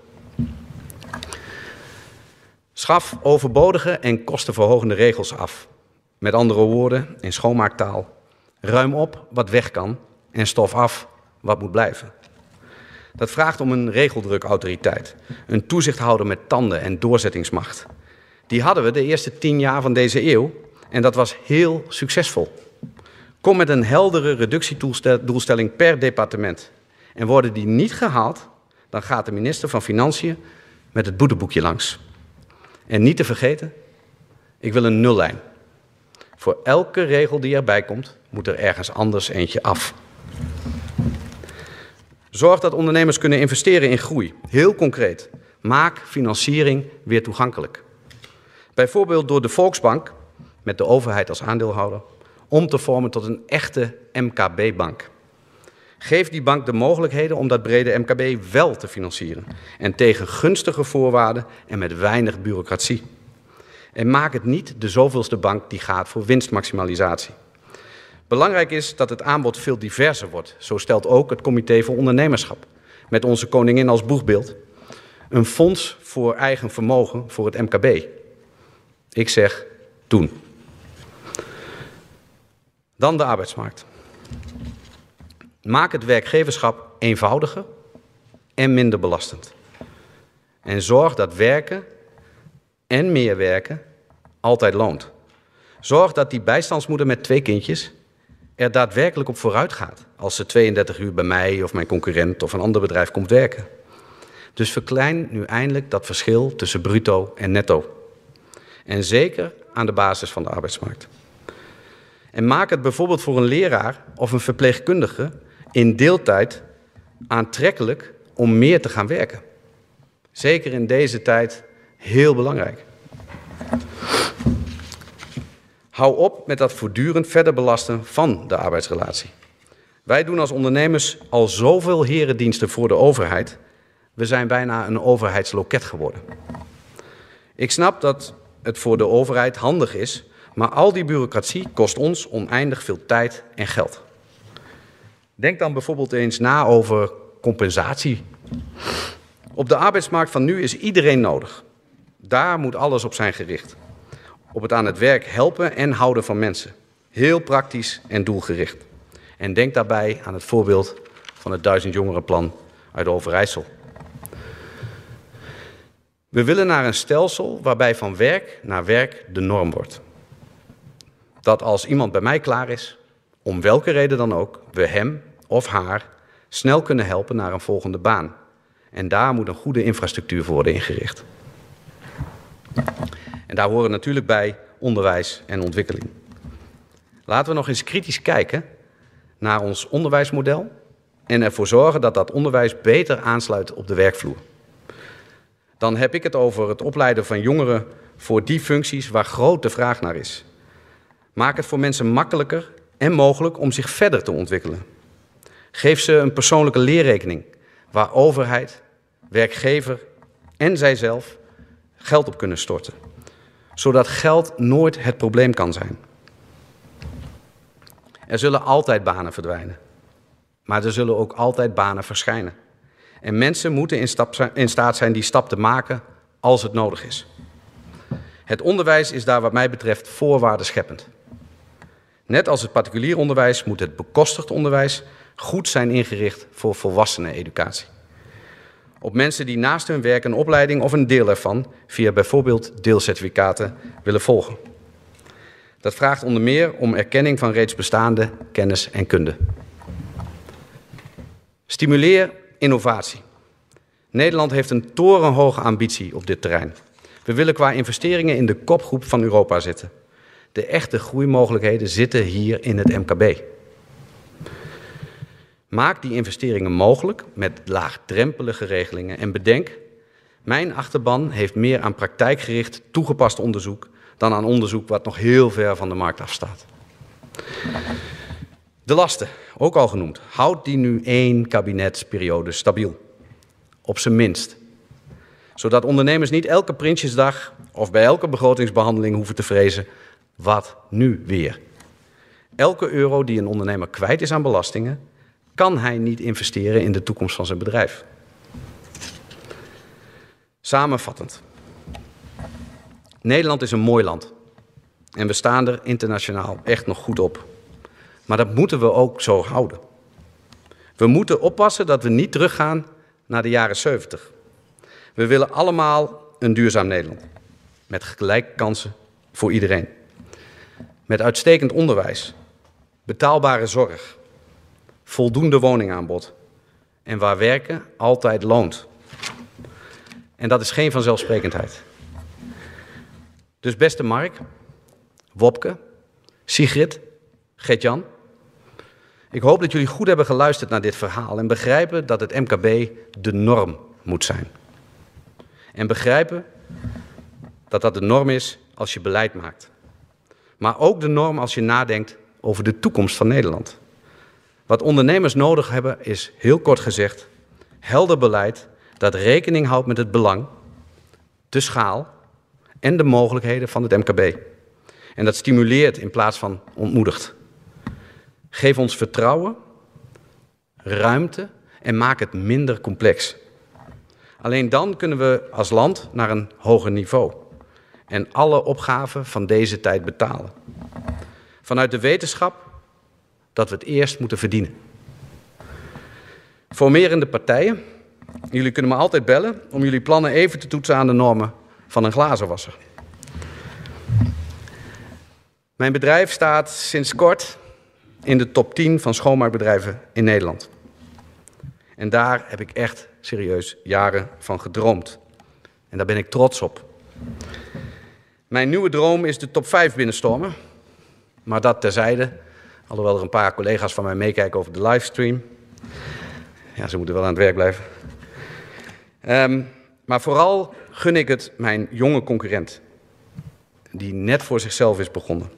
Schaf overbodige en kostenverhogende regels af. Met andere woorden, in schoonmaaktaal, ruim op wat weg kan en stof af wat moet blijven. Dat vraagt om een regeldrukautoriteit, een toezichthouder met tanden en doorzettingsmacht. Die hadden we de eerste tien jaar van deze eeuw en dat was heel succesvol. Kom met een heldere reductiedoelstelling per departement. En worden die niet gehaald, dan gaat de minister van Financiën met het boeteboekje langs. En niet te vergeten, ik wil een nullijn. Voor elke regel die erbij komt, moet er ergens anders eentje af. Zorg dat ondernemers kunnen investeren in groei. Heel concreet. Maak financiering weer toegankelijk. Bijvoorbeeld door de Volksbank, met de overheid als aandeelhouder, om te vormen tot een echte MKB-bank. Geef die bank de mogelijkheden om dat brede MKB wel te financieren. En tegen gunstige voorwaarden en met weinig bureaucratie. En maak het niet de zoveelste bank die gaat voor winstmaximalisatie. Belangrijk is dat het aanbod veel diverser wordt. Zo stelt ook het Comité voor Ondernemerschap. Met onze koningin als boegbeeld. Een fonds voor eigen vermogen voor het MKB. Ik zeg doen. Dan de arbeidsmarkt. Maak het werkgeverschap eenvoudiger en minder belastend. En zorg dat werken en meer werken altijd loont. Zorg dat die bijstandsmoeder met twee kindjes er daadwerkelijk op vooruit gaat als ze 32 uur bij mij of mijn concurrent of een ander bedrijf komt werken. Dus verklein nu eindelijk dat verschil tussen bruto en netto. En zeker aan de basis van de arbeidsmarkt. En maak het bijvoorbeeld voor een leraar of een verpleegkundige in deeltijd aantrekkelijk om meer te gaan werken. Zeker in deze tijd heel belangrijk. Hou op met dat voortdurend verder belasten van de arbeidsrelatie. Wij doen als ondernemers al zoveel herendiensten voor de overheid. We zijn bijna een overheidsloket geworden. Ik snap dat het voor de overheid handig is, maar al die bureaucratie kost ons oneindig veel tijd en geld. Denk dan bijvoorbeeld eens na over compensatie. Op de arbeidsmarkt van nu is iedereen nodig. Daar moet alles op zijn gericht op het aan het werk helpen en houden van mensen. Heel praktisch en doelgericht. En denk daarbij aan het voorbeeld van het duizend jongerenplan uit Overijssel. We willen naar een stelsel waarbij van werk naar werk de norm wordt. Dat als iemand bij mij klaar is, om welke reden dan ook, we hem of haar snel kunnen helpen naar een volgende baan. En daar moet een goede infrastructuur voor worden ingericht. En daar horen natuurlijk bij onderwijs en ontwikkeling. Laten we nog eens kritisch kijken naar ons onderwijsmodel en ervoor zorgen dat dat onderwijs beter aansluit op de werkvloer. Dan heb ik het over het opleiden van jongeren voor die functies waar grote vraag naar is. Maak het voor mensen makkelijker en mogelijk om zich verder te ontwikkelen. Geef ze een persoonlijke leerrekening waar overheid, werkgever en zijzelf geld op kunnen storten, zodat geld nooit het probleem kan zijn. Er zullen altijd banen verdwijnen, maar er zullen ook altijd banen verschijnen. En mensen moeten in, staat zijn die stap te maken als het nodig is. Het onderwijs is daar wat mij betreft voorwaarden scheppend. Net als het particulier onderwijs moet het bekostigd onderwijs goed zijn ingericht voor volwasseneneducatie. Op mensen die naast hun werk een opleiding of een deel ervan via bijvoorbeeld deelcertificaten willen volgen. Dat vraagt onder meer om erkenning van reeds bestaande kennis en kunde. Stimuleer innovatie. Nederland heeft een torenhoge ambitie op dit terrein. We willen qua investeringen in de kopgroep van Europa zitten. De echte groeimogelijkheden zitten hier in het MKB. Maak die investeringen mogelijk met laagdrempelige regelingen en bedenk, mijn achterban heeft meer aan praktijkgericht toegepast onderzoek dan aan onderzoek wat nog heel ver van de markt afstaat. De lasten, ook al genoemd, houdt die nu één kabinetsperiode stabiel. Op zijn minst. Zodat ondernemers niet elke Prinsjesdag of bij elke begrotingsbehandeling hoeven te vrezen, wat nu weer? Elke euro die een ondernemer kwijt is aan belastingen, kan hij niet investeren in de toekomst van zijn bedrijf. Samenvattend. Nederland is een mooi land. En we staan er internationaal echt nog goed op. Maar dat moeten we ook zo houden. We moeten oppassen dat we niet teruggaan naar de jaren 70. We willen allemaal een duurzaam Nederland. Met gelijke kansen voor iedereen. Met uitstekend onderwijs. Betaalbare zorg. Voldoende woningaanbod. En waar werken altijd loont. En dat is geen vanzelfsprekendheid. Dus beste Mark, Wopke, Sigrid, Gertjan. Ik hoop dat jullie goed hebben geluisterd naar dit verhaal en begrijpen dat het MKB de norm moet zijn. En begrijpen dat dat de norm is als je beleid maakt. Maar ook de norm als je nadenkt over de toekomst van Nederland. Wat ondernemers nodig hebben is, heel kort gezegd, helder beleid dat rekening houdt met het belang, de schaal en de mogelijkheden van het MKB. En dat stimuleert in plaats van ontmoedigt. Geef ons vertrouwen, ruimte en maak het minder complex. Alleen dan kunnen we als land naar een hoger niveau en alle opgaven van deze tijd betalen. Vanuit de wetenschap dat we het eerst moeten verdienen. Formerende partijen, jullie kunnen me altijd bellen om jullie plannen even te toetsen aan de normen van een glazenwasser. Mijn bedrijf staat sinds kort in de top 10 van schoonmaakbedrijven in Nederland. En daar heb ik echt serieus jaren van gedroomd. En daar ben ik trots op. Mijn nieuwe droom is de top 5 binnenstormen. Maar dat terzijde, alhoewel er een paar collega's van mij meekijken over de livestream. Ja, ze moeten wel aan het werk blijven. Um, maar vooral gun ik het mijn jonge concurrent, die net voor zichzelf is begonnen.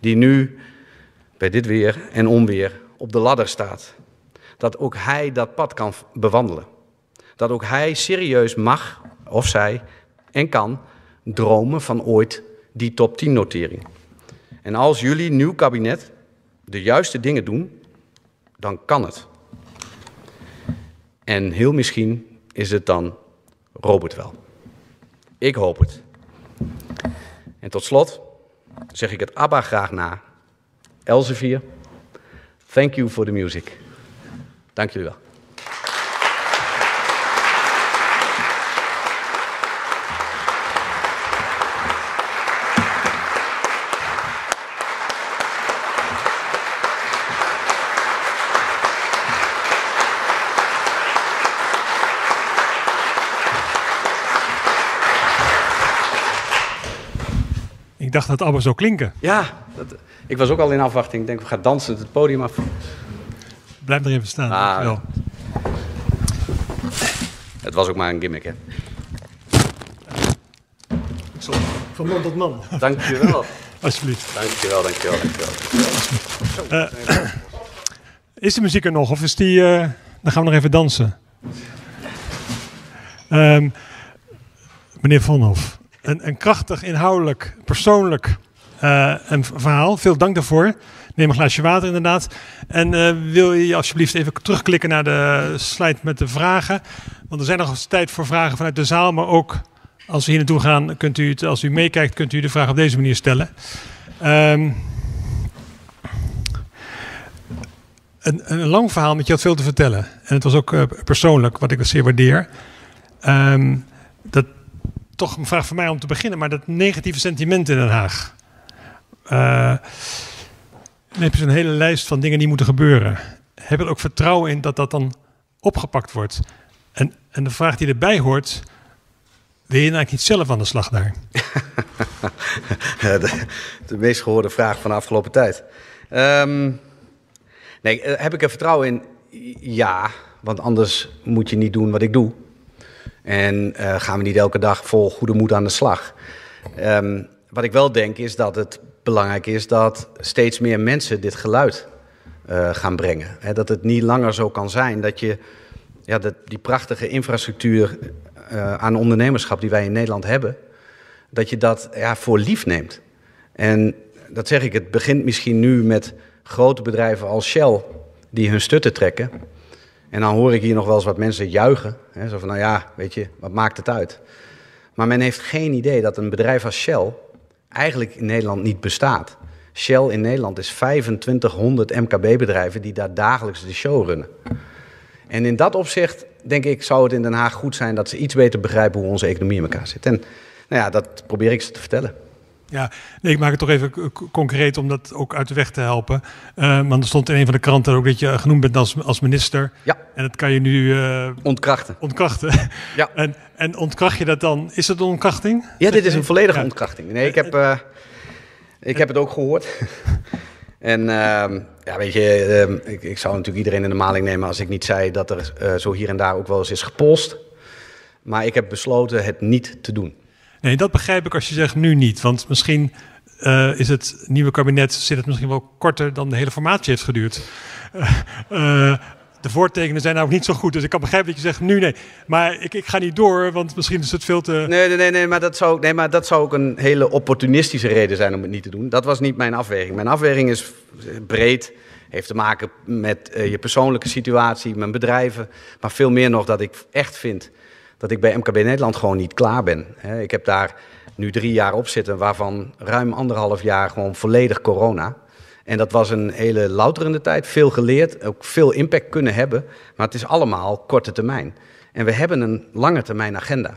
Die nu bij dit weer en onweer op de ladder staat. Dat ook hij dat pad kan bewandelen. Dat ook hij serieus mag, of zij, en kan dromen van ooit die top 10 notering. En als jullie nieuw kabinet de juiste dingen doen, dan kan het. En heel misschien is het dan Robert wel. Ik hoop het. En tot slot zeg ik het ABBA graag na. Elsevier, thank you for the music. Dank jullie wel.
Dacht dat het allemaal zou klinken.
Ja, dat, ik was ook al in afwachting. Ik denk, we gaan dansen het podium af.
Blijf er even staan.
Ah. Het was ook maar een gimmick, hè.
Van man tot man,
Dankjewel.
alsjeblieft.
dankjewel, dankjewel, dankjewel.
Is de muziek er nog of is die... eh, dan gaan we nog even dansen. Ehm, meneer Vonhoff, een, een krachtig, inhoudelijk, persoonlijk eh, een verhaal. Veel dank daarvoor. Neem een glaasje water inderdaad. En eh, wil je alsjeblieft even terugklikken naar de slide met de vragen. Want er zijn nog tijd voor vragen vanuit de zaal. Maar ook als we hier naartoe gaan, kunt u het, als u meekijkt, kunt u de vraag op deze manier stellen. Ehm, een, een lang verhaal met je had veel te vertellen. En het was ook eh, persoonlijk, wat ik zeer waardeer. Dat toch een vraag voor mij om te beginnen, maar dat negatieve sentiment in Den Haag. Eh, dan heb je zo'n hele lijst van dingen die moeten gebeuren. Heb je er ook vertrouwen in dat dat dan opgepakt wordt? En, en de vraag die erbij hoort, wil je nou eigenlijk niet zelf aan de slag daar?
de, de meest gehoorde vraag van de afgelopen tijd. Ehm, nee, eh, heb ik er vertrouwen in? Ja, want anders moet je niet doen wat ik doe. En eh, gaan we niet elke dag vol goede moed aan de slag. Ehm, wat ik wel denk is dat het belangrijk is dat steeds meer mensen dit geluid eh, gaan brengen. Dat het niet langer zo kan zijn dat je ja, dat, die prachtige infrastructuur eh, aan ondernemerschap die wij in Nederland hebben, dat je dat ja, voor lief neemt. En dat zeg ik, het begint misschien nu met grote bedrijven als Shell, die hun stutten trekken. En dan hoor ik hier nog wel eens wat mensen juichen. Hè, zo van, nou ja, weet je, wat maakt het uit? Maar men heeft geen idee dat een bedrijf als Shell eigenlijk in Nederland niet bestaat. Shell in Nederland is 2500 MKB-bedrijven die daar dagelijks de show runnen. En in dat opzicht, denk ik, zou het in Den Haag goed zijn dat ze iets beter begrijpen hoe onze economie in elkaar zit. En nou ja, dat probeer ik ze te vertellen.
Ja, nee, ik maak het toch even concreet om dat ook uit de weg te helpen. Eh, want er stond in een van de kranten ook dat je genoemd bent als, als minister.
Ja.
En dat kan je nu eh,
Ontkrachten.
ontkrachten.
Ja.
En, en ontkracht je dat dan? Is het een ontkrachting?
Ja, dit is een volledige
Ja.
ontkrachting. Nee, ik heb, eh, ik heb het ook gehoord. en ehm, ja, weet je, ehm, ik, ik zou natuurlijk iedereen in de maling nemen als ik niet zei dat er zo hier en daar ook wel eens is gepolst. Maar ik heb besloten het niet te doen.
Nee, dat begrijp ik als je zegt nu niet. Want misschien eh, is het nieuwe kabinet zit het misschien wel korter dan de hele formatie heeft geduurd. Eh, eh, de voortekenen zijn nou ook niet zo goed. Dus ik kan begrijpen dat je zegt nu nee. Maar ik, ik ga niet door, want misschien is het veel te.
Nee, nee, nee, maar dat zou, nee, maar dat zou ook een hele opportunistische reden zijn om het niet te doen. Dat was niet mijn afweging. Mijn afweging is breed, heeft te maken met je persoonlijke situatie, mijn bedrijven. Maar veel meer nog dat ik echt vind dat ik bij MKB Nederland gewoon niet klaar ben. Ik heb daar nu drie jaar op zitten, waarvan ruim anderhalf jaar gewoon volledig corona. En dat was een hele louterende tijd, veel geleerd, ook veel impact kunnen hebben. Maar het is allemaal korte termijn. En we hebben een lange termijn agenda.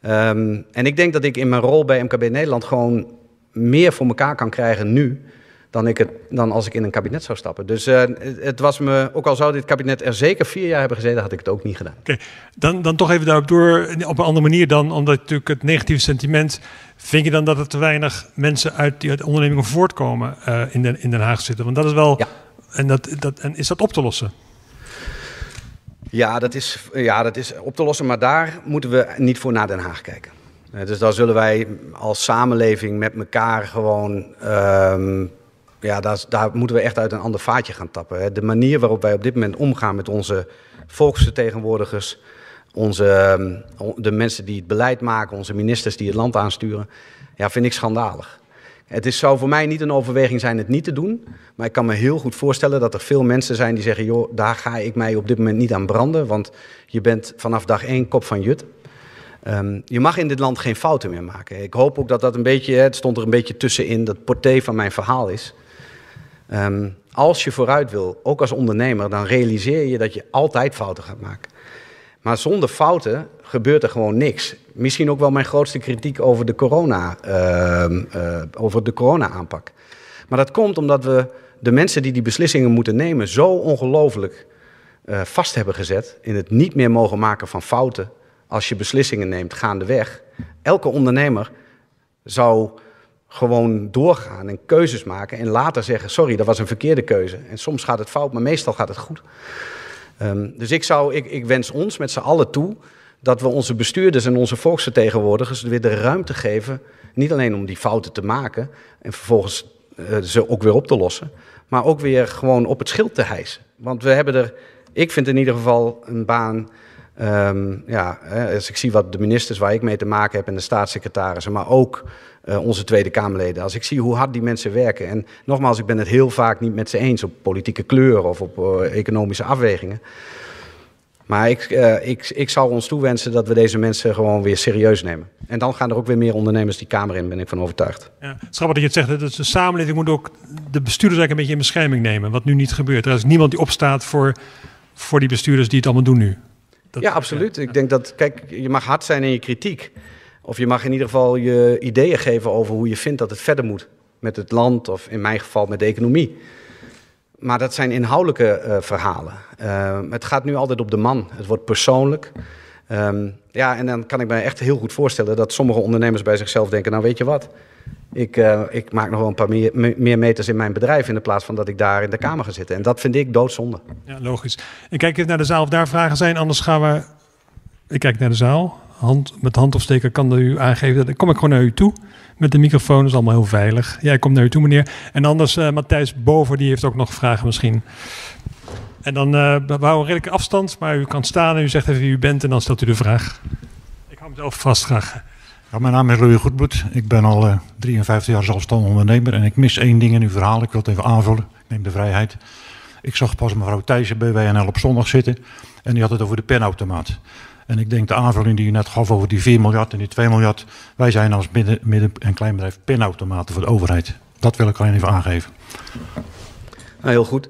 Ehm, en ik denk dat ik in mijn rol bij MKB Nederland gewoon meer voor elkaar kan krijgen nu dan, ik het, dan als ik in een kabinet zou stappen. Dus eh, het, het was me, ook al zou dit kabinet er zeker vier jaar hebben gezeten, had ik het ook niet gedaan.
Oké, dan, dan toch even daarop door, op een andere manier dan, omdat natuurlijk het negatieve sentiment, vind je dan dat er te weinig mensen uit die uit ondernemingen voortkomen eh, in, Den, in Den Haag zitten? Want dat is wel,
Ja.
en, dat, dat, en is dat op te lossen?
Ja dat, is, ja, dat is op te lossen, maar daar moeten we niet voor naar Den Haag kijken. Eh, Dus daar zullen wij als samenleving met elkaar gewoon. ehm, ja, daar, daar moeten we echt uit een ander vaatje gaan tappen. hè. De manier waarop wij op dit moment omgaan met onze volksvertegenwoordigers, onze, ehm, de mensen die het beleid maken, onze ministers die het land aansturen, ja, vind ik schandalig. Het is, zou voor mij niet een overweging zijn het niet te doen. Maar ik kan me heel goed voorstellen dat er veel mensen zijn die zeggen: joh, daar ga ik mij op dit moment niet aan branden. Want je bent vanaf dag één kop van jut. Ehm, je mag in dit land geen fouten meer maken. Ik hoop ook dat dat een beetje, het stond er een beetje tussenin, dat porté van mijn verhaal is. Ehm, als je vooruit wil, ook als ondernemer, dan realiseer je dat je altijd fouten gaat maken. Maar zonder fouten gebeurt er gewoon niks. Misschien ook wel mijn grootste kritiek over de corona, ehm, eh, over de corona-aanpak. Maar dat komt omdat we de mensen die die beslissingen moeten nemen zo ongelooflijk eh, vast hebben gezet in het niet meer mogen maken van fouten als je beslissingen neemt gaandeweg. Elke ondernemer zou gewoon doorgaan en keuzes maken en later zeggen: sorry, dat was een verkeerde keuze. En soms gaat het fout, maar meestal gaat het goed. Ehm, dus ik, zou, ik, ik wens ons met z'n allen toe dat we onze bestuurders en onze volksvertegenwoordigers weer de ruimte geven. Niet alleen om die fouten te maken en vervolgens uh, ze ook weer op te lossen, maar ook weer gewoon op het schild te hijsen. Want we hebben er, ik vind in ieder geval een baan. Um, ja, als ik zie wat de ministers waar ik mee te maken heb en de staatssecretarissen, maar ook uh, onze Tweede Kamerleden. Als ik zie hoe hard die mensen werken. En nogmaals, ik ben het heel vaak niet met ze eens op politieke kleur of op uh, economische afwegingen. Maar ik, uh, ik, ik zou ons toewensen dat we deze mensen gewoon weer serieus nemen. En dan gaan er ook weer meer ondernemers die Kamer in, ben ik van overtuigd.
Ja, het is grappig dat je het zegt. Dat de samenleving moet ook de bestuurders eigenlijk een beetje in bescherming nemen. Wat nu niet gebeurt. Er is niemand die opstaat voor, voor die bestuurders die het allemaal doen nu.
Dat, ja, absoluut. Ja. Ik denk dat, kijk, je mag hard zijn in je kritiek. Of je mag in ieder geval je ideeën geven over hoe je vindt dat het verder moet. Met het land of in mijn geval met de economie. Maar dat zijn inhoudelijke uh, verhalen. Uh, het gaat nu altijd op de man. Het wordt persoonlijk. Um, ja, en dan kan ik me echt heel goed voorstellen dat sommige ondernemers bij zichzelf denken: Nou, weet je wat? Ik, uh, ik maak nog wel een paar meer, meer, meters in mijn bedrijf in de plaats van dat ik daar in de kamer ga zitten. En dat vind ik doodzonde.
Ja, logisch. Ik kijk even naar de zaal of daar vragen zijn, anders gaan we. Ik kijk naar de zaal hand, met handopsteker kan u aangeven. Dan kom ik gewoon naar u toe. Met de microfoon is allemaal heel veilig. Jij komt naar u toe, meneer. En anders, uh, Matthijs Boven, die heeft ook nog vragen misschien. En dan uh, we redelijke afstand, maar u kan staan en u zegt even wie u bent en dan stelt u de vraag. Ik hou mezelf vast graag.
Mijn naam is Louis Goedboet. Ik ben al uh, 53 jaar zelfstandig ondernemer en ik mis één ding in uw verhaal. Ik wil het even aanvullen. Ik neem de vrijheid. Ik zag pas mevrouw Thijssen bij WNL op zondag zitten en die had het over de penautomaat. En ik denk de aanvulling die u net gaf over die 4 miljard en die 2 miljard. Wij zijn als midden, midden- en kleinbedrijf pinautomaten voor de overheid. Dat wil ik alleen even aangeven.
Nou, heel goed.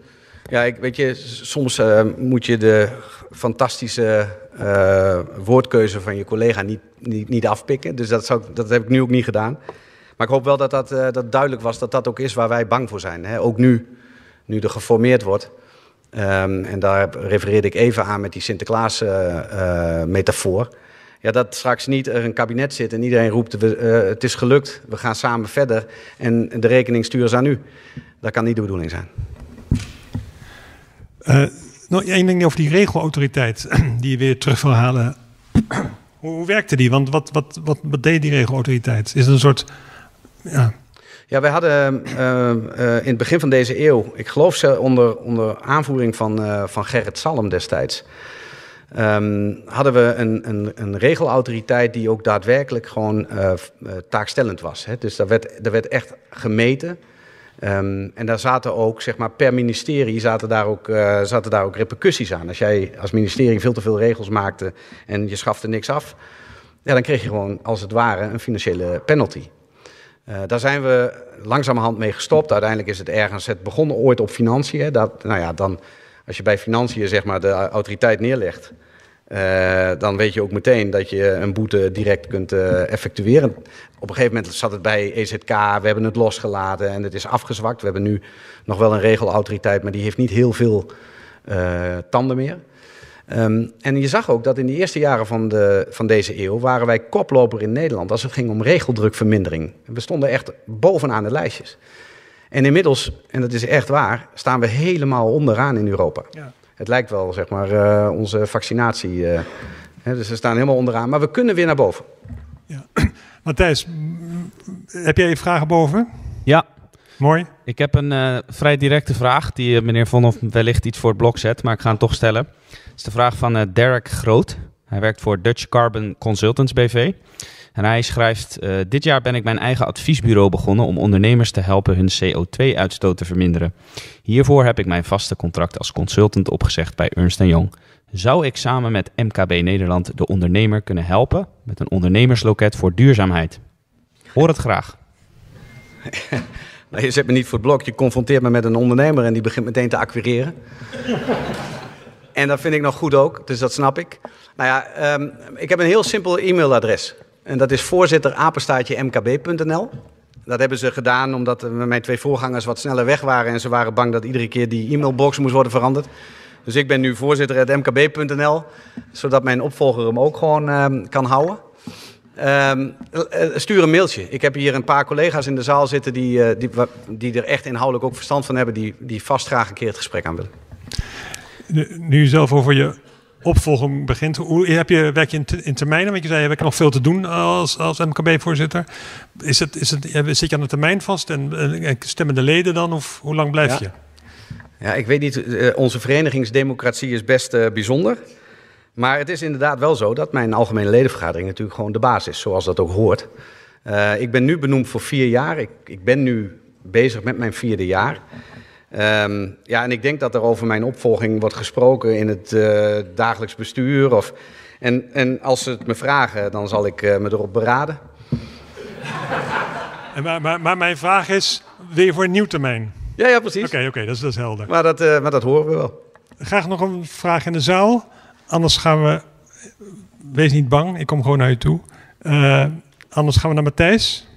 Ja, ik, weet je, soms uh, moet je de fantastische uh, woordkeuze van je collega niet, niet, niet afpikken. Dus dat, zou, dat heb ik nu ook niet gedaan. Maar ik hoop wel dat dat, uh, dat duidelijk was dat dat ook is waar wij bang voor zijn. Hè? Ook nu, nu er geformeerd wordt. Um, en daar refereerde ik even aan met die Sinterklaas-metafoor. Uh, ja, dat straks niet er een kabinet zit en iedereen roept: we, uh, het is gelukt, we gaan samen verder en de rekening sturen ze aan u. Dat kan niet de bedoeling zijn.
Nog één ding over die regelautoriteit die je weer terug wil halen. hoe, werkte die? Want wat, wat, wat, wat deed die regelautoriteit? Is het een soort. Ja,
ja, wij hadden uh, uh, in het begin van deze eeuw, ik geloof ze onder, onder aanvoering van, uh, van Gerrit Salm destijds, um, hadden we een, een, een, regelautoriteit die ook daadwerkelijk gewoon taakstellend was. Hè? Dus daar werd, daar werd echt gemeten. En daar zaten ook, zeg maar, per ministerie zaten daar, ook, zaten daar ook repercussies aan. Als jij als ministerie veel te veel regels maakte en je schafte niks af, ja, dan kreeg je gewoon als het ware een financiële penalty. Uh, daar zijn we langzamerhand mee gestopt. Uiteindelijk is het ergens, het begon ooit op financiën. Dat, nou ja, dan, als je bij financiën zeg maar, de autoriteit neerlegt, uh, dan weet je ook meteen dat je een boete direct kunt uh, effectueren. Op een gegeven moment zat het bij EZK, we hebben het losgelaten en het is afgezwakt. We hebben nu nog wel een regelautoriteit, maar die heeft niet heel veel tanden meer. Um, en je zag ook dat in de eerste jaren van, de, van deze eeuw waren wij koploper in Nederland als het ging om regeldrukvermindering. We stonden echt bovenaan de lijstjes. En inmiddels, en dat is echt waar, staan we helemaal onderaan in Europa. Ja. Het lijkt wel, zeg maar, uh, onze vaccinatie. Uh, hè, dus we staan helemaal onderaan, maar we kunnen weer naar boven.
Ja. Matthijs, heb jij vragen boven?
Ja.
Mooi.
Ik heb een uh, vrij directe vraag die uh, meneer Vonhoff wellicht iets voor het blok zet, maar ik ga hem toch stellen. Is de vraag van uh, Derek Groot. Hij werkt voor Dutch Carbon Consultants BV. En hij schrijft: uh, Dit jaar ben ik mijn eigen adviesbureau begonnen om ondernemers te helpen hun CO2-uitstoot te verminderen. Hiervoor heb ik mijn vaste contract als consultant opgezegd bij Ernst Young. Zou ik samen met MKB Nederland de ondernemer kunnen helpen met een ondernemersloket voor duurzaamheid? Hoor het graag.
Je zet me niet voor het blok. Je confronteert me met een ondernemer en die begint meteen te acquireren. En dat vind ik nog goed ook, dus dat snap ik. Nou ja, um, ik heb een heel simpel e-mailadres. En dat is voorzitterapenstaatje mkb.nl. Dat hebben ze gedaan omdat mijn twee voorgangers wat sneller weg waren... en ze waren bang dat iedere keer die e-mailbox moest worden veranderd. Dus ik ben nu voorzitter.mkb.nl, zodat mijn opvolger hem ook gewoon uh, kan houden. Ehm, eh, stuur een mailtje. Ik heb hier een paar collega's in de zaal zitten die, eh, die, die er echt inhoudelijk ook verstand van hebben, die, die vast graag een keer het gesprek aan willen.
Nu, zelf over je opvolging begint, hoe heb je, werk je in, in termijnen? Want je zei, heb ik nog veel te doen als, als MKB-voorzitter. Is het, is het, zit je aan de termijn vast en, en stemmen de leden dan? Of hoe lang blijf je?
Ja, ik weet niet. eh, onze verenigingsdemocratie is best eh, bijzonder. Maar het is inderdaad wel zo dat mijn algemene ledenvergadering natuurlijk gewoon de baas is, zoals dat ook hoort. Eh, ik ben nu benoemd voor vier jaar. Ik, ik ben nu bezig met mijn vierde jaar. Ehm, ja, en ik denk dat er over mijn opvolging wordt gesproken in het eh, dagelijks bestuur. Of, en, en als ze het me vragen, dan zal ik eh, me erop beraden.
En maar, maar, maar mijn vraag is, wil je voor een nieuw termijn?
Ja, ja, precies.
Oké, oké, dat, is, dat is helder.
Maar, dat, eh, maar dat horen we wel.
Graag nog een vraag in de zaal. Anders gaan we. Wees niet bang, ik kom gewoon naar u toe. Anders gaan we naar Matthijs.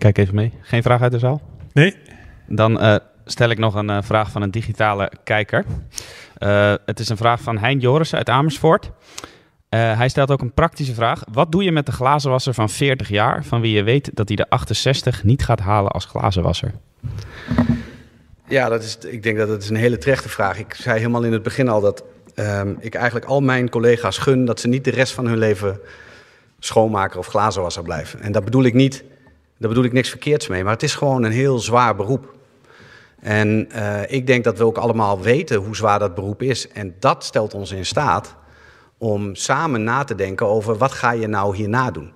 Kijk even mee. Geen vraag uit de zaal?
Nee?
Dan eh, stel ik nog een eh, vraag van een digitale kijker. Eh, het is een vraag van Hein Joris uit Amersfoort. Eh, hij stelt ook een praktische vraag. Wat doe je met de glazenwasser van 40 jaar, van wie je weet dat hij de 68 niet gaat halen als glazenwasser?
Ja, dat is, ik denk dat dat is een hele terechte vraag. Ik zei helemaal in het begin al dat ehm, ik eigenlijk al mijn collega's gun dat ze niet de rest van hun leven schoonmaker of glazenwasser blijven. En dat bedoel ik niet, daar bedoel ik niks verkeerds mee, maar het is gewoon een heel zwaar beroep. En eh, ik denk dat we ook allemaal weten hoe zwaar dat beroep is. En dat stelt ons in staat om samen na te denken over wat ga je nou hierna doen.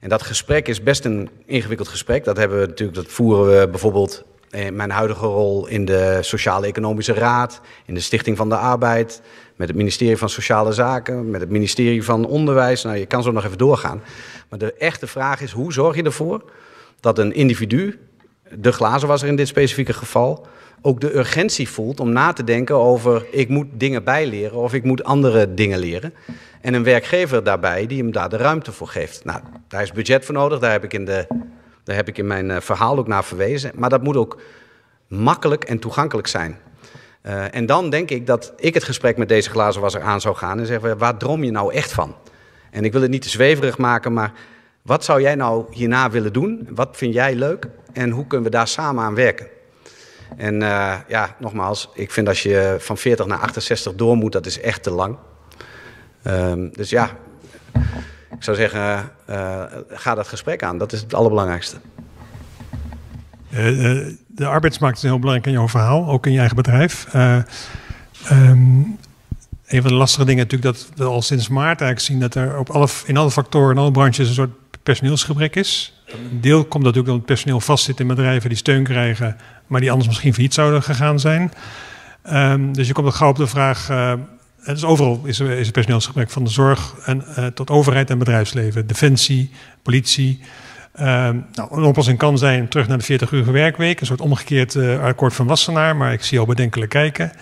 En dat gesprek is best een ingewikkeld gesprek. Dat hebben we natuurlijk, dat voeren we bijvoorbeeld in mijn huidige rol in de Sociale Economische Raad, in de Stichting van de Arbeid, met het ministerie van Sociale Zaken, met het ministerie van Onderwijs. Nou, je kan zo nog even doorgaan. Maar de echte vraag is, hoe zorg je ervoor dat een individu, de glazenwasser in dit specifieke geval, ook de urgentie voelt om na te denken over ik moet dingen bijleren of ik moet andere dingen leren. En een werkgever daarbij die hem daar de ruimte voor geeft. Nou, daar is budget voor nodig, daar heb ik in, de, daar heb ik in mijn eh, verhaal ook naar verwezen. Maar dat moet ook makkelijk en toegankelijk zijn. Uh, en dan denk ik dat ik het gesprek met deze glazenwasser aan zou gaan en zeggen, waar droom je nou echt van? En ik wil het niet te zweverig maken, maar wat zou jij nou hierna willen doen? Wat vind jij leuk? En hoe kunnen we daar samen aan werken? En uh, ja, nogmaals, ik vind als je van 40 naar 68 door moet, dat is echt te lang. Um, dus ja, ik zou zeggen, uh, ga dat gesprek aan. Dat is het allerbelangrijkste.
Uh, de arbeidsmarkt is heel belangrijk in jouw verhaal, ook in je eigen bedrijf. Um, een van de lastige dingen natuurlijk dat we al sinds maart eigenlijk zien dat er op alle, in alle factoren, in alle branches een soort personeelsgebrek is. Een deel komt natuurlijk dat het personeel vastzit in bedrijven die steun krijgen, maar die anders misschien failliet zouden gegaan zijn. Um, dus je komt ook gauw op de vraag. Uh, dus overal is is er personeelsgebrek van de zorg en, uh, tot overheid en bedrijfsleven, defensie, politie. Um, nou, een oplossing kan zijn terug naar de 40 uur werkweek, een soort omgekeerd uh, akkoord van Wassenaar, maar ik zie al bedenkelijk kijken.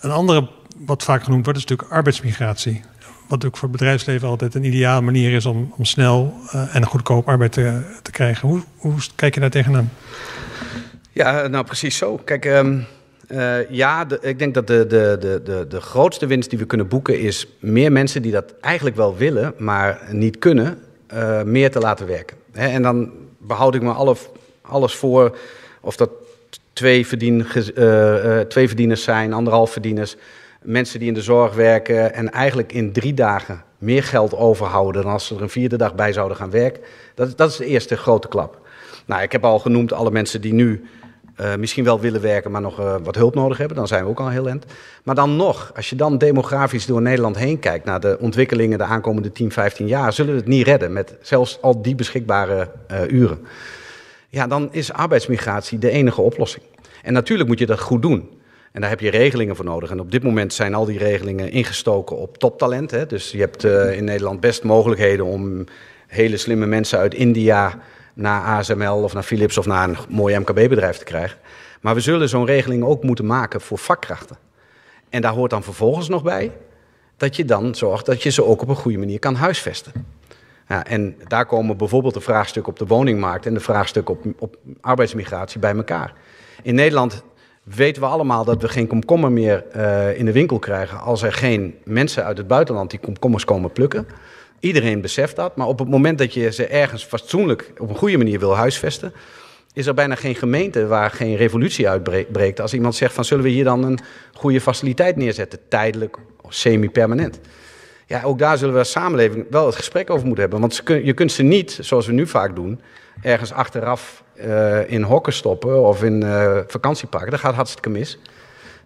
Een andere, wat vaak genoemd wordt, is natuurlijk arbeidsmigratie. Wat ook voor het bedrijfsleven altijd een ideale manier is om, om snel uh, en goedkoop arbeid te, te krijgen. Hoe, hoe, kijk je daar tegenaan?
Ja, nou precies zo. Kijk, um, uh, ja, ik denk dat de, de, de, de, grootste winst die we kunnen boeken is meer mensen die dat eigenlijk wel willen, maar niet kunnen, uh, meer te laten werken. En dan behoud ik me alle, alles voor of dat twee, verdien, twee verdieners zijn, anderhalf verdieners, mensen die in de zorg werken en eigenlijk in drie dagen meer geld overhouden dan als ze er een vierde dag bij zouden gaan werken. Dat, dat is de eerste grote klap. Nou, ik heb al genoemd alle mensen die nu uh, misschien wel willen werken, maar nog uh, wat hulp nodig hebben. Dan zijn we ook al heel end. Maar dan nog, als je dan demografisch door Nederland heen kijkt naar de ontwikkelingen de aankomende 10, 15 jaar, zullen we het niet redden met zelfs al die beschikbare uh, uren. Ja, dan is arbeidsmigratie de enige oplossing. En natuurlijk moet je dat goed doen. En daar heb je regelingen voor nodig. En op dit moment zijn al die regelingen ingestoken op toptalent. Hè? Dus je hebt in Nederland best mogelijkheden om hele slimme mensen uit India naar ASML of naar Philips of naar een mooi MKB-bedrijf te krijgen. Maar we zullen zo'n regeling ook moeten maken voor vakkrachten. En daar hoort dan vervolgens nog bij dat je dan zorgt dat je ze ook op een goede manier kan huisvesten. Ja, en daar komen bijvoorbeeld de vraagstukken op de woningmarkt en de vraagstukken op, op arbeidsmigratie bij elkaar. In Nederland weten we allemaal dat we geen komkommer meer uh, in de winkel krijgen als er geen mensen uit het buitenland die komkommers komen plukken. Iedereen beseft dat, maar op het moment dat je ze ergens fatsoenlijk op een goede manier wil huisvesten, is er bijna geen gemeente waar geen revolutie uitbreekt. Als iemand zegt van zullen we hier dan een goede faciliteit neerzetten, tijdelijk of semi-permanent. Ja, ook daar zullen we als samenleving wel het gesprek over moeten hebben. Want je kunt ze niet, zoals we nu vaak doen, ergens achteraf uh, in hokken stoppen of in uh, vakantieparken. Dat gaat hartstikke mis.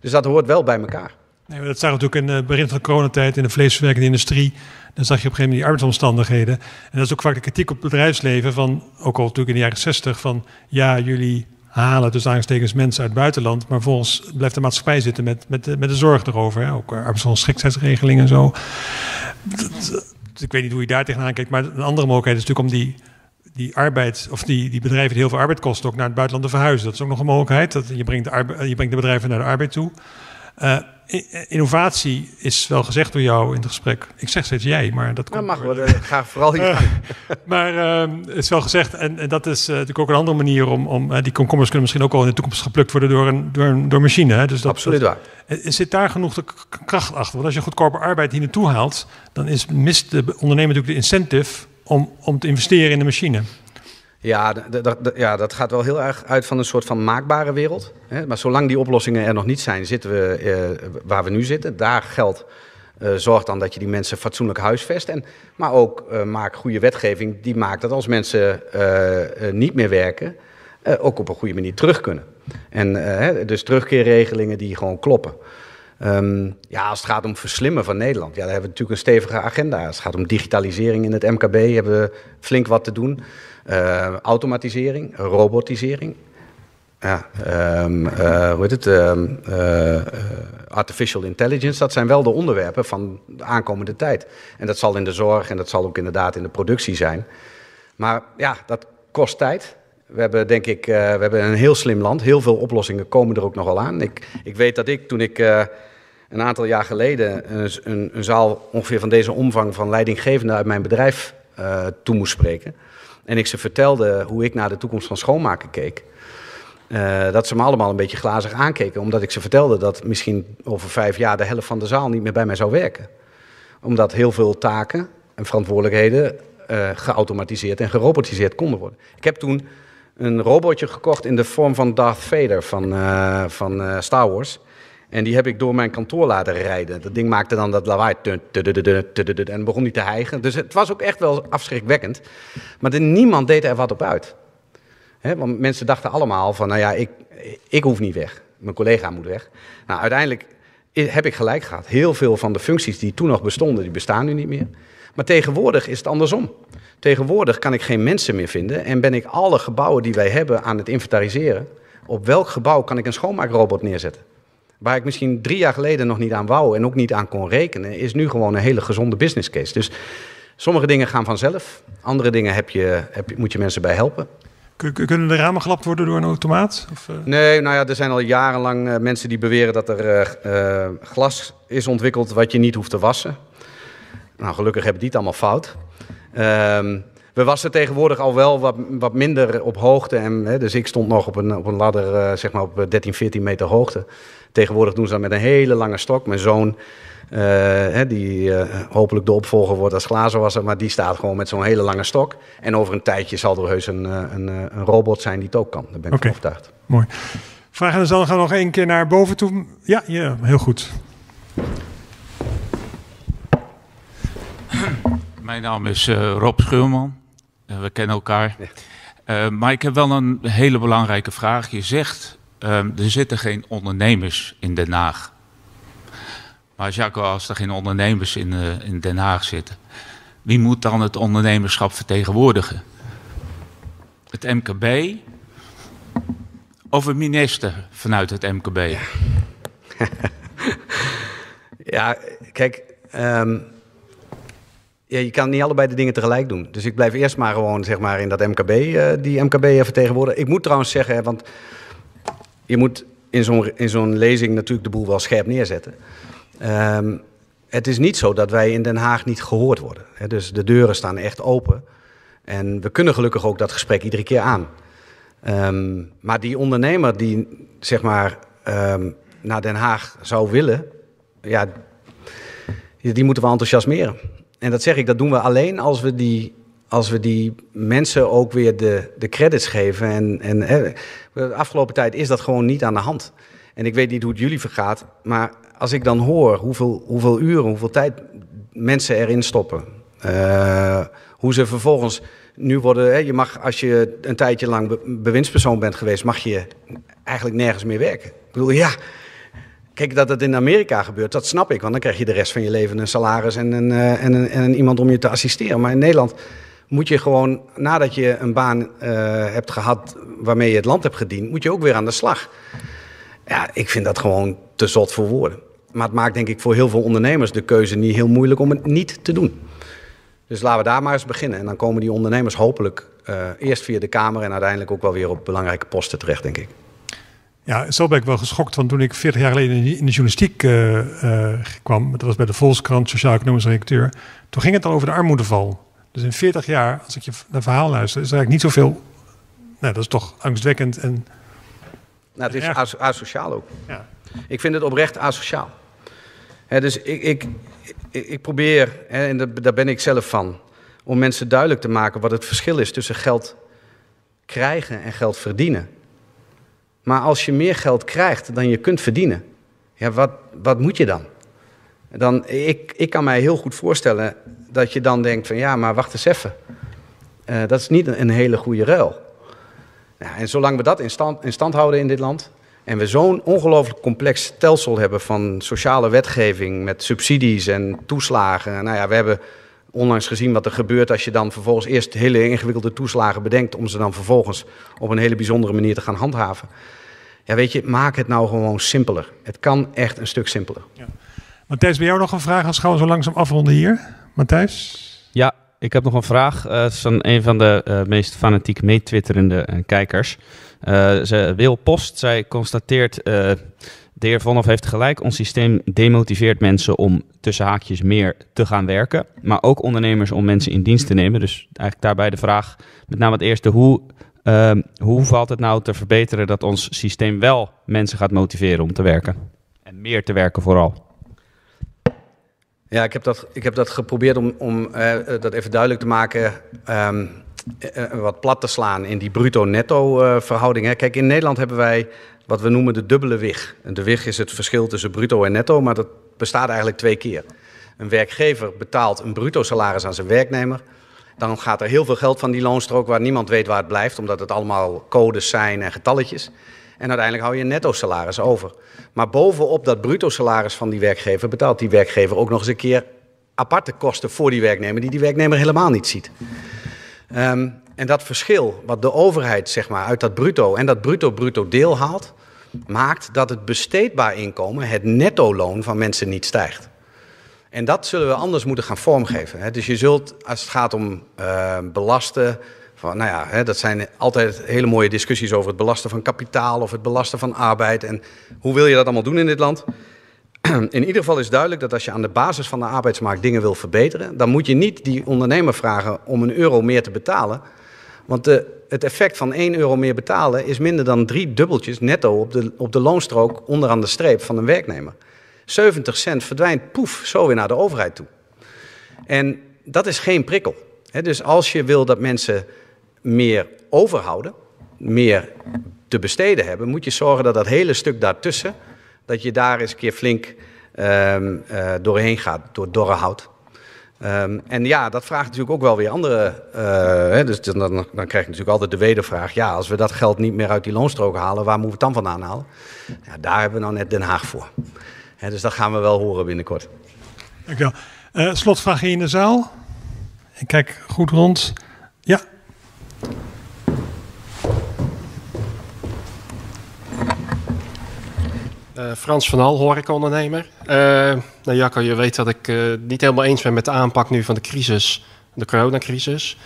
Dus dat hoort wel bij elkaar.
Nee, dat zag natuurlijk in het begin van de coronatijd in de vleesverwerkende industrie. Dan zag je op een gegeven moment die arbeidsomstandigheden. En dat is ook vaak de kritiek op het bedrijfsleven van, ook al natuurlijk in de jaren 60, van ja, jullie halen dus aanstekens mensen uit het buitenland, maar volgens blijft de maatschappij zitten met, met, met de zorg erover. Hè? Ook arbeidsongeschiktheidsregelingen en zo. Ik weet niet hoe je daar tegenaan kijkt, maar een andere mogelijkheid is natuurlijk om die die arbeid, of die, die bedrijven die heel veel arbeid kosten, ook naar het buitenland te verhuizen. Dat is ook nog een mogelijkheid. Dat je, brengt de arbeid, je brengt de bedrijven naar de arbeid toe. Uh, innovatie is wel gezegd door jou in het gesprek. Ik zeg steeds jij, maar dat
komt... mag wel, ga vooral hier. Uh,
maar uh, het is wel gezegd, en, en dat is natuurlijk ook een andere manier om... om die komkommers kunnen misschien ook al in de toekomst geplukt worden door een, door een door machine. Hè?
Dus dat, Absoluut waar.
Zit daar genoeg de kracht achter? Want als je goedkope arbeid hier naartoe haalt... dan is, mist de ondernemer natuurlijk de incentive om, om te investeren in de machine.
Ja, ja, dat gaat wel heel erg uit van een soort van maakbare wereld. Hè? Maar zolang die oplossingen er nog niet zijn, zitten we eh, waar we nu zitten. Daar geldt, uh, zorg dan dat je die mensen fatsoenlijk huisvest. En, maar ook uh, maak goede wetgeving die maakt dat als mensen uh, niet meer werken, ook op een goede manier terug kunnen. En dus terugkeerregelingen die gewoon kloppen. Um, ja, als het gaat om verslimmen van Nederland, ja, daar hebben we natuurlijk een stevige agenda. Als het gaat om digitalisering in het MKB, hebben we flink wat te doen. Uh, automatisering, robotisering. Ja, um, uh, hoe heet het? Uh, artificial intelligence, dat zijn wel de onderwerpen van de aankomende tijd. En dat zal in de zorg en dat zal ook inderdaad in de productie zijn. Maar ja, dat kost tijd. We hebben denk ik, we hebben een heel slim land. Heel veel oplossingen komen er ook nog wel aan. Ik, ik weet dat ik toen ik een aantal jaar geleden een, een, een, zaal ongeveer van deze omvang van leidinggevenden uit mijn bedrijf uh, toe moest spreken. En ik ze vertelde hoe ik naar de toekomst van schoonmaken keek. Uh, dat ze me allemaal een beetje glazig aankeken, omdat ik ze vertelde dat misschien over vijf jaar de helft van de zaal niet meer bij mij zou werken. Omdat heel veel taken en verantwoordelijkheden geautomatiseerd en gerobotiseerd konden worden. Ik heb toen een robotje gekocht in de vorm van Darth Vader van, van Star Wars. En die heb ik door mijn kantoor laten rijden. Dat ding maakte dan dat lawaai. En begon niet te hijgen. Dus het was ook echt wel afschrikwekkend. Maar niemand deed er wat op uit. want mensen dachten allemaal van, nou ja, ik, ik hoef niet weg. Mijn collega moet weg. Nou, uiteindelijk heb ik gelijk gehad. Heel veel van de functies die toen nog bestonden, die bestaan nu niet meer. Maar tegenwoordig is het andersom. Tegenwoordig kan ik geen mensen meer vinden en ben ik alle gebouwen die wij hebben aan het inventariseren. Op welk gebouw kan ik een schoonmaakrobot neerzetten? Waar ik misschien drie jaar geleden nog niet aan wou en ook niet aan kon rekenen, is nu gewoon een hele gezonde business case. Dus sommige dingen gaan vanzelf, andere dingen heb je, heb, moet je mensen bij helpen.
Kunnen de ramen gelapt worden door een automaat? Of,
uh... Nee, nou ja, er zijn al jarenlang uh, mensen die beweren dat er uh, glas is ontwikkeld wat je niet hoeft te wassen. Nou, gelukkig hebben die het allemaal fout. Ehm, we wassen tegenwoordig al wel wat, wat minder op hoogte. En, hè, dus ik stond nog op een, op een ladder, zeg maar op 13, 14 meter hoogte. Tegenwoordig doen ze dat met een hele lange stok. Mijn zoon, uh, hè, die uh, hopelijk de opvolger wordt als glazenwasser, maar die staat gewoon met zo'n hele lange stok. En over een tijdje zal er heus een, eh, een, een robot zijn die het ook kan. Daar ben ik okay. van overtuigd.
Mooi. Vragen dan gaan we nog één keer naar boven toe. Ja, ja heel goed.
Mijn naam is uh, Rob Scheurman. Uh, we kennen elkaar. Ja. Uh, maar ik heb wel een hele belangrijke vraag. Je zegt Um, er zitten geen ondernemers in Den Haag. Maar Jacco, als er geen ondernemers in, uh, in Den Haag zitten, wie moet dan het ondernemerschap vertegenwoordigen? Het MKB of een minister vanuit het MKB?
Ja, kijk, um, ja, je kan niet allebei de dingen tegelijk doen. Dus ik blijf eerst maar gewoon zeg maar, in dat MKB, uh, die MKB vertegenwoordigen. Ik moet trouwens zeggen, want je moet in zo'n, in zo'n lezing natuurlijk de boel wel scherp neerzetten. Um, het is niet zo dat wij in Den Haag niet gehoord worden. Dus de deuren staan echt open. En we kunnen gelukkig ook dat gesprek iedere keer aan. Um, maar die ondernemer die zeg maar ehm, naar Den Haag zou willen, ja, die moeten we enthousiasmeren. En dat zeg ik, dat doen we alleen als we die, als we die mensen ook weer de, de credits geven. En, en hè, de afgelopen tijd is dat gewoon niet aan de hand. En ik weet niet hoe het jullie vergaat, maar als ik dan hoor hoeveel, hoeveel uren, hoeveel tijd mensen erin stoppen. eh, hoe ze vervolgens nu worden, hè, je mag als je een tijdje lang be- bewindspersoon bent geweest, mag je eigenlijk nergens meer werken. Ik bedoel, ja, Kijk, dat het in Amerika gebeurt, dat snap ik. Want dan krijg je de rest van je leven een salaris en een, eh, en een, en een iemand om je te assisteren. Maar in Nederland moet je gewoon, nadat je een baan eh, hebt gehad waarmee je het land hebt gediend, moet je ook weer aan de slag. Ja, ik vind dat gewoon te zot voor woorden. Maar het maakt denk ik voor heel veel ondernemers de keuze niet heel moeilijk om het niet te doen. Dus laten we daar maar eens beginnen. En dan komen die ondernemers hopelijk eh, eerst via de Kamer en uiteindelijk ook wel weer op belangrijke posten terecht, denk ik.
Ja, zo ben ik wel geschokt. Want toen ik 40 jaar geleden in de, journalistiek eh, kwam, dat was bij de Volkskrant, sociaal-economisch redacteur, toen ging het al over de armoedeval. Dus in 40 jaar, als ik je naar verhaal luister, is er eigenlijk niet zoveel. Nou, dat is toch angstwekkend. En
Nou, het is as- asociaal ook.
ja,
Ik vind het oprecht asociaal. Dus ik, ik, ik, ik probeer, en daar, daar ben ik zelf van, om mensen duidelijk te maken wat het verschil is tussen geld krijgen en geld verdienen. Maar als je meer geld krijgt dan je kunt verdienen, ja, wat, wat moet je dan? dan ik, ik kan mij heel goed voorstellen dat je dan denkt van ja, maar wacht eens even. Eh, dat is niet een, hele goede ruil. Ja, en zolang we dat in stand, in stand houden in dit land, en we zo'n ongelooflijk complex stelsel hebben van sociale wetgeving met subsidies en toeslagen. Nou ja, we hebben onlangs gezien wat er gebeurt als je dan vervolgens eerst hele ingewikkelde toeslagen bedenkt om ze dan vervolgens op een hele bijzondere manier te gaan handhaven. Ja, weet je, maak het nou gewoon simpeler. Het kan echt een stuk simpeler.
Matthijs, bij jou nog een vraag? Als gaan we zo langzaam afronden hier. Matthijs?
Ja, ik heb nog een vraag. eh, van een van de eh, meest fanatiek meetwitterende eh, kijkers. Ze, Wil Post, zij constateert... de heer Vonhoff heeft gelijk. Ons systeem demotiveert mensen om tussen haakjes meer te gaan werken. Maar ook ondernemers om mensen in dienst te nemen. Dus eigenlijk daarbij de vraag, met name het eerste... hoe, eh, hoe valt het nou te verbeteren dat ons systeem wel mensen gaat motiveren om te werken? En meer te werken vooral.
Ja, ik heb dat, ik heb dat geprobeerd om, om eh, eh, dat even duidelijk te maken. ehm, eh, wat plat te slaan in die bruto-netto eh, verhouding. Hè. Kijk, in Nederland hebben wij wat we noemen de dubbele wig. De wig is het verschil tussen bruto en netto, maar dat bestaat eigenlijk twee keer. Een werkgever betaalt een bruto salaris aan zijn werknemer. Dan gaat er heel veel geld van die loonstrook waar niemand weet waar het blijft, omdat het allemaal codes zijn en getalletjes. En uiteindelijk hou je een netto salaris over. Maar bovenop dat bruto salaris van die werkgever betaalt die werkgever ook nog eens een keer aparte kosten voor die werknemer, die die werknemer helemaal niet ziet. Ehm, en dat verschil wat de overheid zeg maar, uit dat bruto en dat bruto-bruto deel haalt, maakt dat het besteedbaar inkomen, het netto-loon van mensen niet stijgt. En dat zullen we anders moeten gaan vormgeven. Dus je zult, als het gaat om eh, belasten, van, nou ja, hè, dat zijn altijd hele mooie discussies over het belasten van kapitaal of het belasten van arbeid. En hoe wil je dat allemaal doen in dit land? In ieder geval is duidelijk dat als je aan de basis van de arbeidsmarkt dingen wil verbeteren, dan moet je niet die ondernemer vragen om een euro meer te betalen. Want de, het effect van 1 euro meer betalen is minder dan drie dubbeltjes netto op de, op de loonstrook onderaan de streep van een werknemer. 70 cent verdwijnt poef zo weer naar de overheid toe. En dat is geen prikkel. Dus als je wil dat mensen meer overhouden, meer te besteden hebben, moet je zorgen dat dat hele stuk daartussen, dat je daar eens een keer flink ehm, eh, doorheen gaat, door dorre hout. Ehm, en ja, dat vraagt natuurlijk ook wel weer andere. eh, hè, dus dan, dan, krijg je natuurlijk altijd de wedervraag. Ja, als we dat geld niet meer uit die loonstroken halen, waar moeten we het dan vandaan halen? Ja, daar hebben we nou net Den Haag voor. Hè, dus dat gaan we wel horen binnenkort.
Dankjewel. Eh slotvraag hier in de zaal. Ik kijk goed rond. Ja,
Eh, Frans van Hal, horecaondernemer. Eh nou Jacco, je weet dat ik uh, niet helemaal eens ben met de aanpak nu van de crisis, de coronacrisis.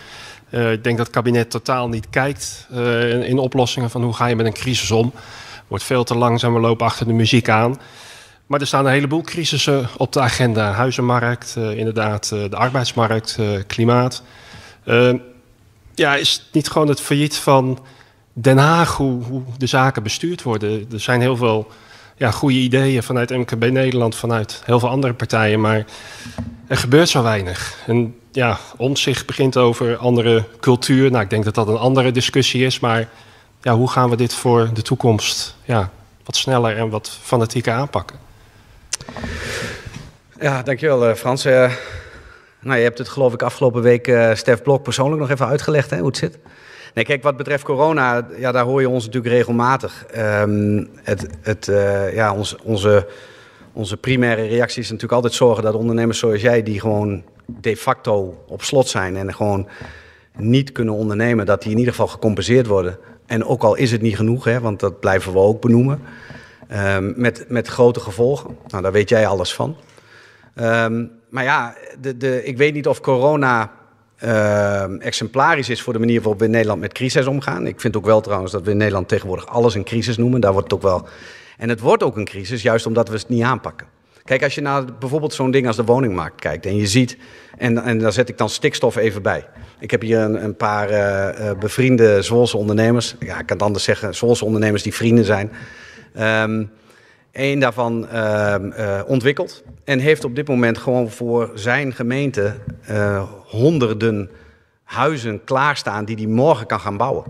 Uh, ik denk dat het kabinet totaal niet kijkt uh, in, in, oplossingen van hoe ga je met een crisis om. Wordt veel te langzaam, we lopen achter de muziek aan. Maar er staan een heleboel crisissen op de agenda. Huizenmarkt, inderdaad, de arbeidsmarkt, klimaat. Ja, is het niet gewoon het failliet van Den Haag, hoe, de zaken bestuurd worden? Er zijn heel veel ja, goede ideeën vanuit MKB Nederland, vanuit heel veel andere partijen. Maar er gebeurt zo weinig. En ja, omzicht begint over andere cultuur. Nou, ik denk dat dat een andere discussie is. Maar ja, hoe gaan we dit voor de toekomst ja, wat sneller en wat fanatieker aanpakken?
Ja, dankjewel uh, Frans. Nou, je hebt het geloof ik afgelopen week uh, Stef Blok persoonlijk nog even uitgelegd hè, hoe het zit. Nee, kijk, wat betreft corona, ja, daar hoor je ons natuurlijk regelmatig. Um, het, het, ja, ons, onze, onze primaire reactie is natuurlijk altijd zorgen dat ondernemers zoals jij, die gewoon de facto op slot zijn en gewoon niet kunnen ondernemen, dat die in ieder geval gecompenseerd worden. En ook al is het niet genoeg, hè, want dat blijven we ook benoemen, um, met, met grote gevolgen. Nou, daar weet jij alles van. Um, maar ja, de, de, ik weet niet of corona uh, exemplarisch is voor de manier waarop we in Nederland met crisis omgaan. Ik vind ook wel trouwens dat we in Nederland tegenwoordig alles een crisis noemen. Daar wordt het ook wel. En het wordt ook een crisis, juist omdat we het niet aanpakken. Kijk, als je naar bijvoorbeeld zo'n ding als de woningmarkt kijkt en je ziet, en, en daar zet ik dan stikstof even bij. Ik heb hier een, een paar uh, bevriende Zwolse ondernemers. Ja, ik kan het anders zeggen, Zwolse ondernemers die vrienden zijn. Um, Eén daarvan uh, ontwikkeld en heeft op dit moment gewoon voor zijn gemeente uh, honderden huizen klaarstaan die hij morgen kan gaan bouwen.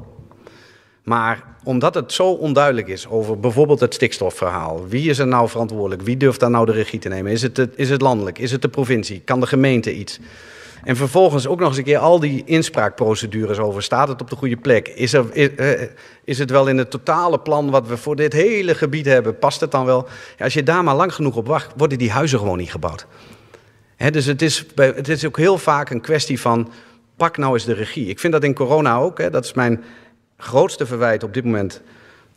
Maar omdat het zo onduidelijk is over bijvoorbeeld het stikstofverhaal, wie is er nou verantwoordelijk, wie durft daar nou de regie te nemen? Is het, is het landelijk, is het de provincie, kan de gemeente iets? En vervolgens ook nog eens een keer al die inspraakprocedures over. Staat het op de goede plek? Is, er, uh, is het wel in het totale plan wat we voor dit hele gebied hebben? Past het dan wel? Ja, als je daar maar lang genoeg op wacht, worden die huizen gewoon niet gebouwd. Dus het is, het is ook heel vaak een kwestie van. Pak nou eens de regie. Ik vind dat in corona ook. Hè, dat is mijn grootste verwijt op dit moment.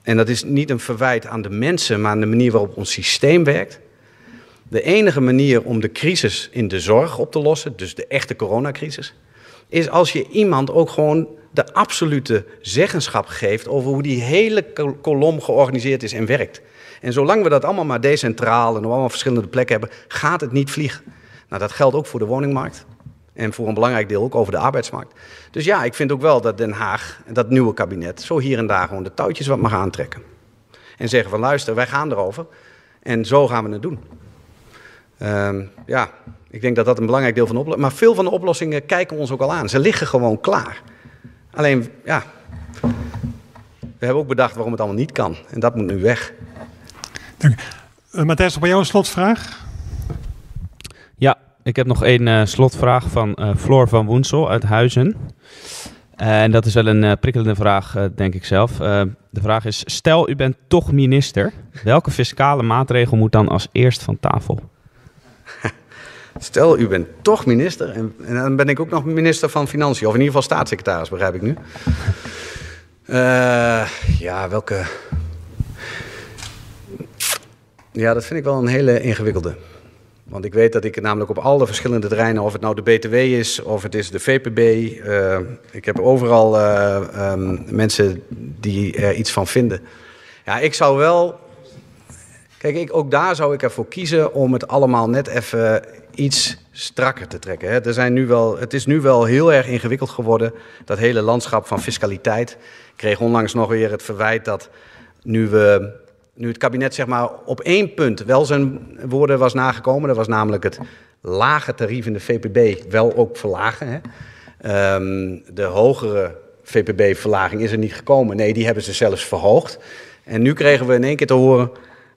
En dat is niet een verwijt aan de mensen, maar aan de manier waarop ons systeem werkt. De enige manier om de crisis in de zorg op te lossen, dus de echte coronacrisis, is als je iemand ook gewoon de absolute zeggenschap geeft over hoe die hele kolom georganiseerd is en werkt. En zolang we dat allemaal maar decentraal en op allemaal verschillende plekken hebben, gaat het niet vliegen. Nou, dat geldt ook voor de woningmarkt. En voor een belangrijk deel ook over de arbeidsmarkt. Dus ja, ik vind ook wel dat Den Haag, dat nieuwe kabinet, zo hier en daar gewoon de touwtjes wat mag aantrekken. En zeggen van luister, wij gaan erover. En zo gaan we het doen. Um, ja, ik denk dat dat een belangrijk deel van de oplossing is. Maar veel van de oplossingen kijken ons ook al aan. Ze liggen gewoon klaar. Alleen, ja, we hebben ook bedacht waarom het allemaal niet kan. En dat moet nu weg.
Dank uh, Matthijs, bij jou een slotvraag?
Ja, ik heb nog één uh, slotvraag van uh, Floor van Woensel uit Huizen. en dat is wel een prikkelende vraag, denk ik zelf. de vraag is, stel u bent toch minister. Welke fiscale maatregel moet dan als eerst van tafel?
Stel, u bent toch minister en, en, dan ben ik ook nog minister van Financiën, of in ieder geval staatssecretaris, begrijp ik nu. Uh, ja, welke. Ja, dat vind ik wel een hele ingewikkelde. Want ik weet dat ik namelijk op alle verschillende terreinen, of het nou de BTW is, of het is de VPB, uh, eh, ik heb overal uh, um, mensen die er iets van vinden. Ja, ik zou wel Kijk, ik, ook daar zou ik ervoor kiezen om het allemaal net even iets strakker te trekken. Hè. Er zijn nu wel, het is nu wel heel erg ingewikkeld geworden, dat hele landschap van fiscaliteit. Ik kreeg onlangs nog weer het verwijt dat nu, we, nu het kabinet zeg maar, op één punt wel zijn woorden was nagekomen. Dat was namelijk het lage tarief in de VPB wel ook verlagen. Hè. Um, de hogere VPB-verlaging is er niet gekomen. Nee, die hebben ze zelfs verhoogd. En nu kregen we in één keer te horen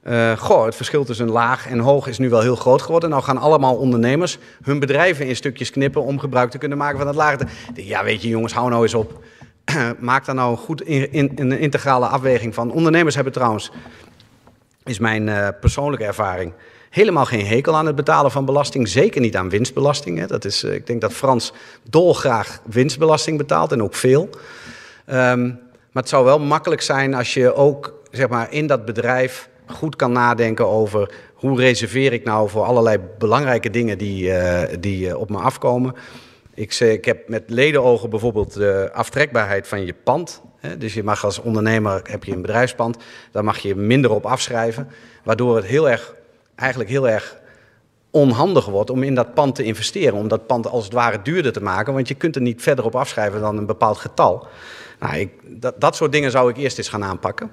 uh, goh, het verschil tussen laag en hoog is nu wel heel groot geworden. Nou gaan allemaal ondernemers hun bedrijven in stukjes knippen om gebruik te kunnen maken van het lage. Ja, weet je jongens, hou nou eens op. Maak daar nou goed in, in, een integrale afweging van. Ondernemers hebben trouwens, is mijn uh, persoonlijke ervaring, helemaal geen hekel aan het betalen van belasting. Zeker niet aan winstbelasting. Hè. Dat is, uh, ik denk dat Frans dolgraag winstbelasting betaalt en ook veel. Um, maar het zou wel makkelijk zijn als je ook zeg maar, in dat bedrijf goed kan nadenken over hoe reserveer ik nou voor allerlei belangrijke dingen die, uh, die uh, op me afkomen. Ik, ik heb met ledenogen bijvoorbeeld de aftrekbaarheid van je pand. Dus je mag als ondernemer, heb je een bedrijfspand, daar mag je minder op afschrijven. Waardoor het heel erg, eigenlijk heel erg onhandig wordt om in dat pand te investeren. Om dat pand als het ware duurder te maken. Want je kunt er niet verder op afschrijven dan een bepaald getal. Nou, ik, dat, dat soort dingen zou ik eerst eens gaan aanpakken.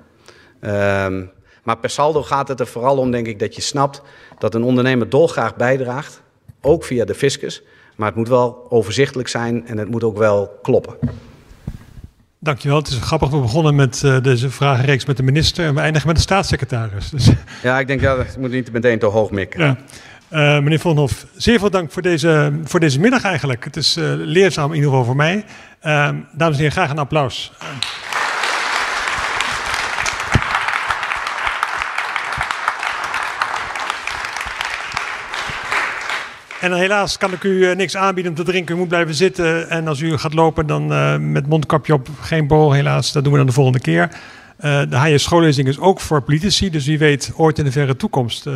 Um, Maar per saldo gaat het er vooral om, denk ik, dat je snapt dat een ondernemer dolgraag bijdraagt, ook via de fiscus. Maar het moet wel overzichtelijk zijn en het moet ook wel kloppen.
Dankjewel. Het is grappig. We begonnen met uh, deze vragenreeks met de minister en we eindigen met de staatssecretaris. Dus...
Ja, ik denk dat het moet niet meteen te hoog mikken.
Ja. Uh, meneer Vonhoff, zeer veel dank voor deze, voor deze middag eigenlijk. Het is uh, leerzaam in ieder geval voor mij. dames en heren, graag een applaus. En helaas kan ik u eh, niks aanbieden om te drinken. U moet blijven zitten. En als u gaat lopen, dan uh, met mondkapje op, geen bol helaas. Dat doen we dan de volgende keer. Uh, de HJ schoollezing is ook voor politici. Dus wie weet, ooit in de verre toekomst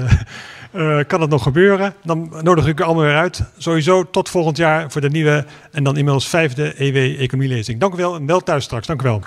kan het nog gebeuren. Dan nodig ik u allemaal weer uit. Sowieso tot volgend jaar voor de nieuwe en dan inmiddels vijfde EW Economielezing. Dank u wel en wel thuis straks. Dank u wel.